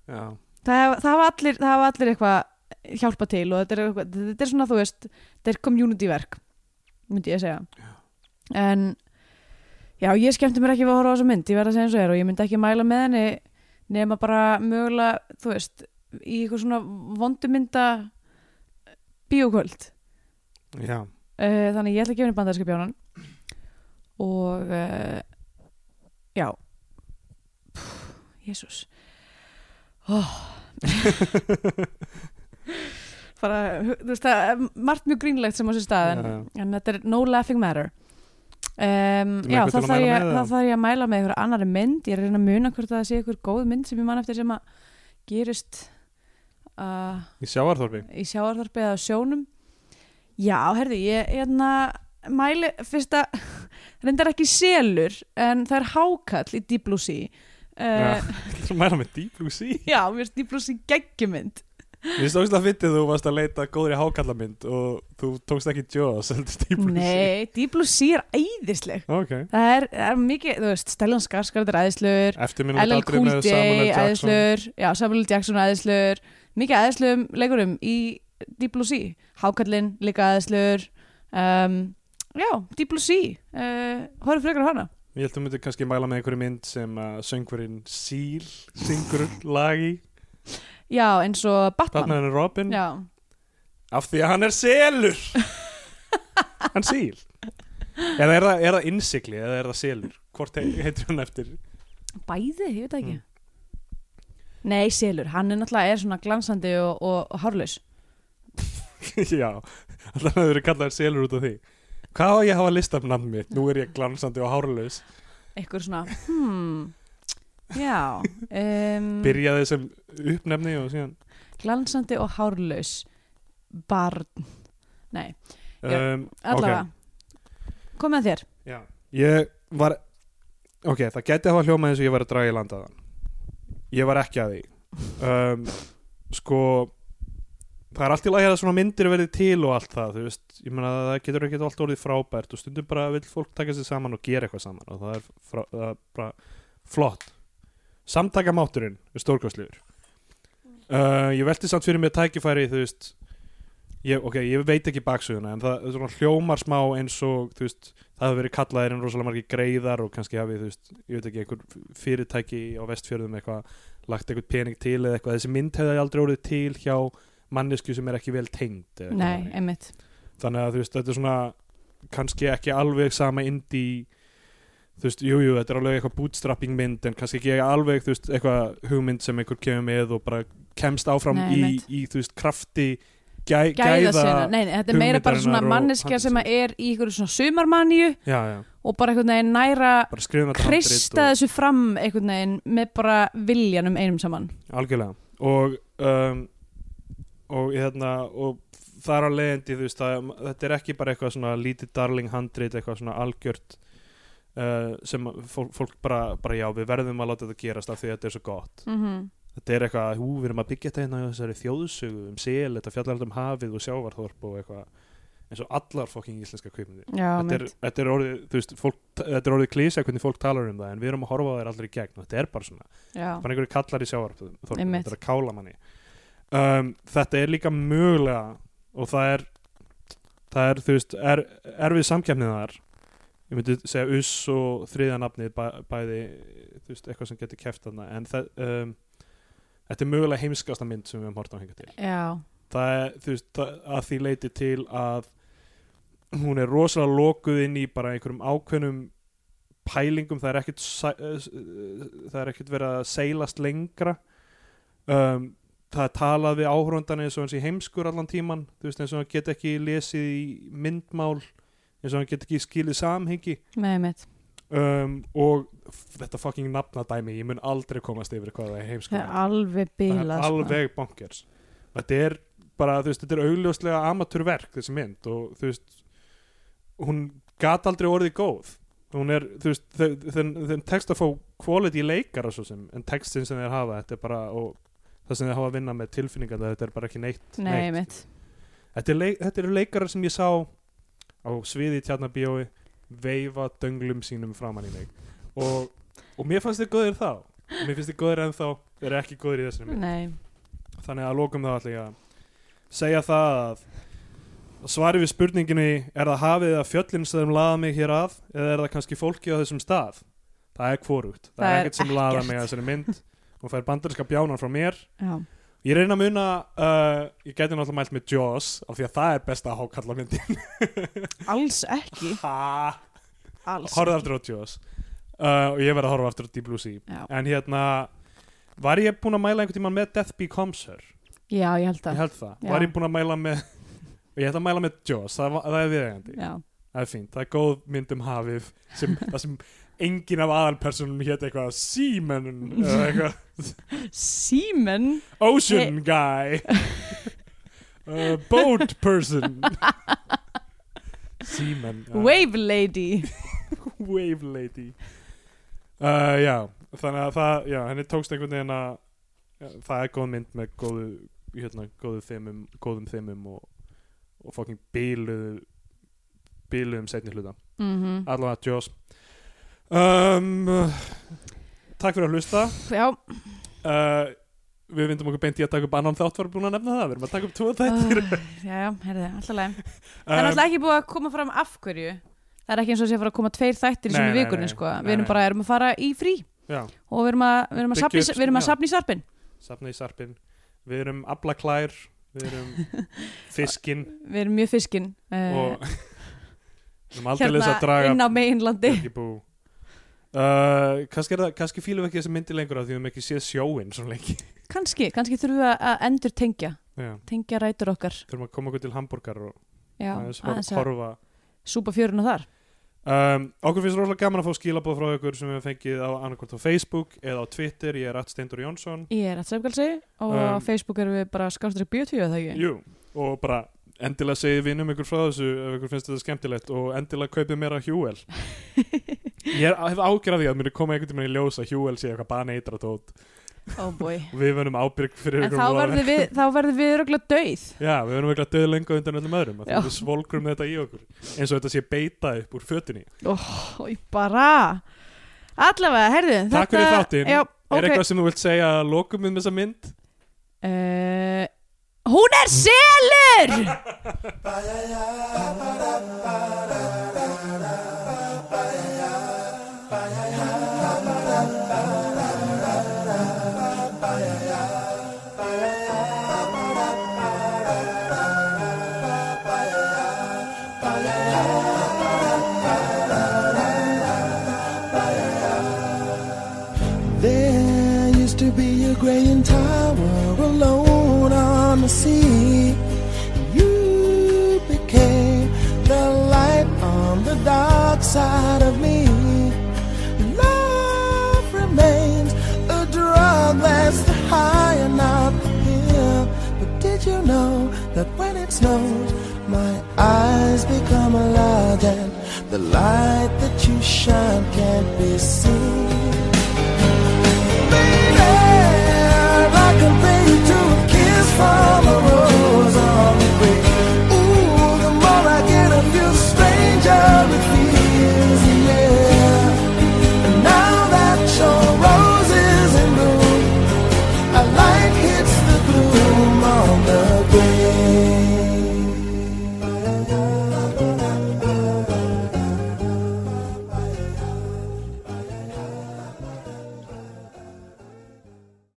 Já, það, það hafa allir, það hafa allir eitthvað hjálpa til og þetta er, eitthvað, þetta er svona þú veist, þetta er community verk myndi ég að segja en já, ég skemmti mér ekki við að horfa á þessa mynd, ég verð að segja eins og er og ég myndi ekki mæla með henni nema bara mögulega, þú veist í eitthvað svona vondumynda bíókvöld. Já, uh, þannig ég ætla að gefa henni bandarinska bjánan og uh, já. Jésús oh. bara, þú veist það er margt mjög grínlegt sem á sér stað en, en þetta er no laughing matter. Um, já, þá að þarf ég, ég að mæla með einhver annari mynd, ég er að reyna að muna hvort það sé einhver góð mynd sem ég man eftir sem að gerist uh, í sjávarþorfi í sjáarþorpi eða sjónum. Já, herði, ég hérna mæli, fyrst að reyndar ekki selur, en það er hákall í Deep Blue Sea. Uh, Þú mæla með Deep Blue Sea? Já, mér finnst Deep Blue Sea geggjumynd. Mér finnst ógst að fyndið þú varst að leita góðri hákallamynd og þú tókst ekki Jaws heldur Deep Blue nei, Deep Blue Sea er æðisleg. Sea Ok. Það er, er mikið, þú veist, Stellan Skarsgård er æðislur LL Cool J æðislur já, Samuel. Jackson æðislur. Mikið æðislum leikurum í Deep Blue Sea. Hákallinn líka æðislur um, já, Deep Blue Sea uh, horfðu frekar hana. Ég held að þú myndir kannski mæla með einhverju mynd sem að söngurinn Seal syngur lag í. Já, eins og Batman. Batman and Robin. Já, af því að hann er selur. Hann Seal. Eða er það, er það innsikli eða er það selur? Hvort he- heitir hann eftir? Bæði, ég veit það ekki. Mm. nei, Selur, hann er náttúrulega er svona glansandi og, og, og hárlaus. Já, alltaf hefur verið kallaður selur út af því hvað á ég að hafa listafnafn mitt? Nú er ég glansandi og hárlaus. Eitthvað svona, hmm já um, byrjaði sem uppnefni og síðan glansandi og hárlaus barn. Nei, um, allavega. kom með þér. Já, ég var ok, það gæti að hafa hljómað eins og ég var að draga í landaðan ég var ekki að því. Um, sko það er allt í lagi að svona myndir verið til og allt það, þú veist, ég meina það getur ekki allt orðið frábært og stundum bara vill fólk taka sér saman og gera eitthvað saman og það er, frá, það er bara flott. Samtakamátturinn er stórkostlegur. Uh, ég velti samt fyrir mér tækifæri þú veist. Ég, ok, ég veit ekki baksuguna en það, er svona hljómar smá eins og þú veist, það hefur verið kallaðir en rosalega margir greiðar og kannski hafi þú veist, ég veit ekki, einhver fyrirtæki á vestfjörðum eitthvað, lagt eitthvað pening til eða eitthvað, þessi mynd hefði aldrei orðið til hjá mannesku sem er ekki vel tengd nei, einmitt. Þannig að þú veist, þetta er svona kannski ekki alveg sama indie þú veist, jújú, jú, þetta er alveg eitthvað bootstrapping mynd en kannski ekki alveg þú veist, eitthvað hugmynd sem einhver kemur með og bara kemst áfram Nei, í, í, þú veist, krafti gæ, gæða sinna, nei, þetta er meira bara svona manneskja sem er í ykkur svona sumarmaníu já, já, og bara einhvern veginn næra bara skrifum þetta krista þessu fram einhvern veginn með bara viljanum einum saman. Algjörlega. Og um, og hérna og þar á leiðandi þú veist að þetta er ekki bara eitthvað svona lítið darling handrit eitthvað svona algjört uh, sem fólk, fólk bara, bara já við verðum að láta þetta gerast af því að þetta er svo gott. Mm þetta er eitthvað, hú við erum að byggja þetta hérna þessari þjóðsögu um sel, þetta fjallar alltaf um hafið og sjávarþorp og eitthvað eins og allar fokking íslenska kvikmyndir. Já, þetta þetta er orðið, þú veist, fólk, þetta er orðið klísja hvernig fólk talar um það en við erum að horfa á þær allir í gegn og þetta er bara svona, já, bara einhverju kallar í sjávar Einmitt. þetta er að kála manni um, þetta er líka mögulega og það er það er, þú veist, er, erfið samkjæmnið þar. Ég myndi segja us og þriðja nafnið bæ, bæði, þú veist, eitthvað sem getur keft þarna. En það um, þetta er mögulega heimskasta mynd sem við höfum hort á henga til. Já, það er, þú veist, það, að því leiti til að hún er rosalega lokuð inn í bara einhverjum ákveðnum pælingum, það er ekkert sæ- eh, það er ekkert verið að seilast lengra. Um, það er talað við áhörundan eins og hans í heimskur allan tíman, þú veist, eins og hann get ekki lesið í myndmál eins og hann get ekki skilið samhengi með mitt um, og þetta fucking nafnadæmi, ég mun aldrei komast yfir hvað það er heimskur það er alveg bíla er alveg bonkers þetta er bara, þú veist, þetta er augljóslega amatörverk þessi mynd og þú veist hún gat aldrei orðið góð hún er, þú veist, þeim text að fá quality sem en textin sem þeir hafa, þetta er bara og það sem þeir hafa að vinna með tilfinningar þetta er bara ekki neitt, nei neitt. Þetta, er leik, þetta eru leikarar sem ég sá á sviði tjarnabíói veifa dönglum sínum framann í mig. Og, og mér fannst þið góðir þá. Mér finnst þið góðir ennþá þeir eru ekki góðir í þessari mynd. Nei, þannig að lókum þá ætla ég að segja það að svari við spurninginni er það hafið að fjöllin sem laða mig hér að eða er það kannski fólki á þessum stað? Það er hvorugt, það, Það er er ekkert sem laða mig að þessari mynd og fær bandarinska bjánan frá mér. Já, ég reyna að muna uh, ég gæti náttúrulega mælt með Jaws af því að það er besta hákalla myndin alls ekki? Ha, alls horfðu aftur á Jaws. Uh, og ég verð að horfa aftur á Deep Blue Sea. En hérna var ég búinn að mæla einhvern tímann með Death Becomes Her já, ég held ég það held það, var ég búinn að mæla með ég ætla að mæla með Jaws, það, það er viðegandi já, það er fínt, það er góð mynd um hafið sem, það sem engin af aðalpersonum hétt eitthvað Seaman Seaman? Ocean Guy. Uh, Boat Person. Seaman já. Wave Lady. Wave Lady. Uh, Já, þannig að það já, henni tókst einhvern veginn að já, það er góð mynd með góðu hérna, góðu þemum, góðum þemum og, og fucking bíluðu bíluðum setni hluta. Mm allavega Jaws um, Takk fyrir að hlusta. Já, uh, Við vindum okkur beint í að taka upp annan þátt var búin að nefna það, við erum að taka upp tvo þættir. Uh, já, já, herði, alltaf leið það er um, alltaf ekki búið að koma fram af hverju. Það er ekki eins og sé að fara að koma tveir þættir í nei, vikunni, sko. Nei, við erum bara erum að fara í frí. Já, og við erum að, við erum að, sapna, upp- við erum að sapna í sarpin safna í sarpin Við erum abla klær Við erum fiskin við erum mjög fiskin uh, og við erum aldrei hérna að draga inn á meginlandi. Uh, kannski, það, kannski fílum við ekki þessi myndi lengur af því við höfum ekki séð sjóin svo lengi. Kannski, kannski þurfum við að endur tengja Já, tengja rætur okkar. Þurfum að koma okkur til Hamburgar og já, aðeins að horfa. súpa fjöruna þar. Um, Okkur finnst rosalega gaman að fá skilabóð frá ykkur sem við höfum fengið á annarkvort á Facebook eða á Twitter, ég er Rat Steindur Jónsson. Ég er að segja og Um, á Facebook erum við bara skástur í bíotíu eða ekki? Jú, og bara endilega segið vinum ykkur frá þessu ef ykkur finnst þetta skemmtilegt og endilega kaupið að Hjúel Ég er, hef ágjörð af því að mér er koma einhvern tímann í ljós að Hjúel sé eitthvað baneitra tótt. Oh boy. Og við verðum ábyrg fyrir en þá verður við, þá verður við örgulega döið Já, við verðum eitthvað döð lengu undan öllum öðrum af því Já. við svolgrum þetta í okkur. Eins og þetta sé beita upp úr fötunni. Ói, bara. Allavega, herðu Takk fyrir þáttinn. Já, Er eitthvað sem þú vilt segja að lokum um þessa mynd? uh, Hún er selur a graying tower alone on the sea. You became the light on the dark side of me. Love remains a drug that's the high and not the pill. But did you know that when it snows, my eyes become a large and the light that you shine can't be seen? fall.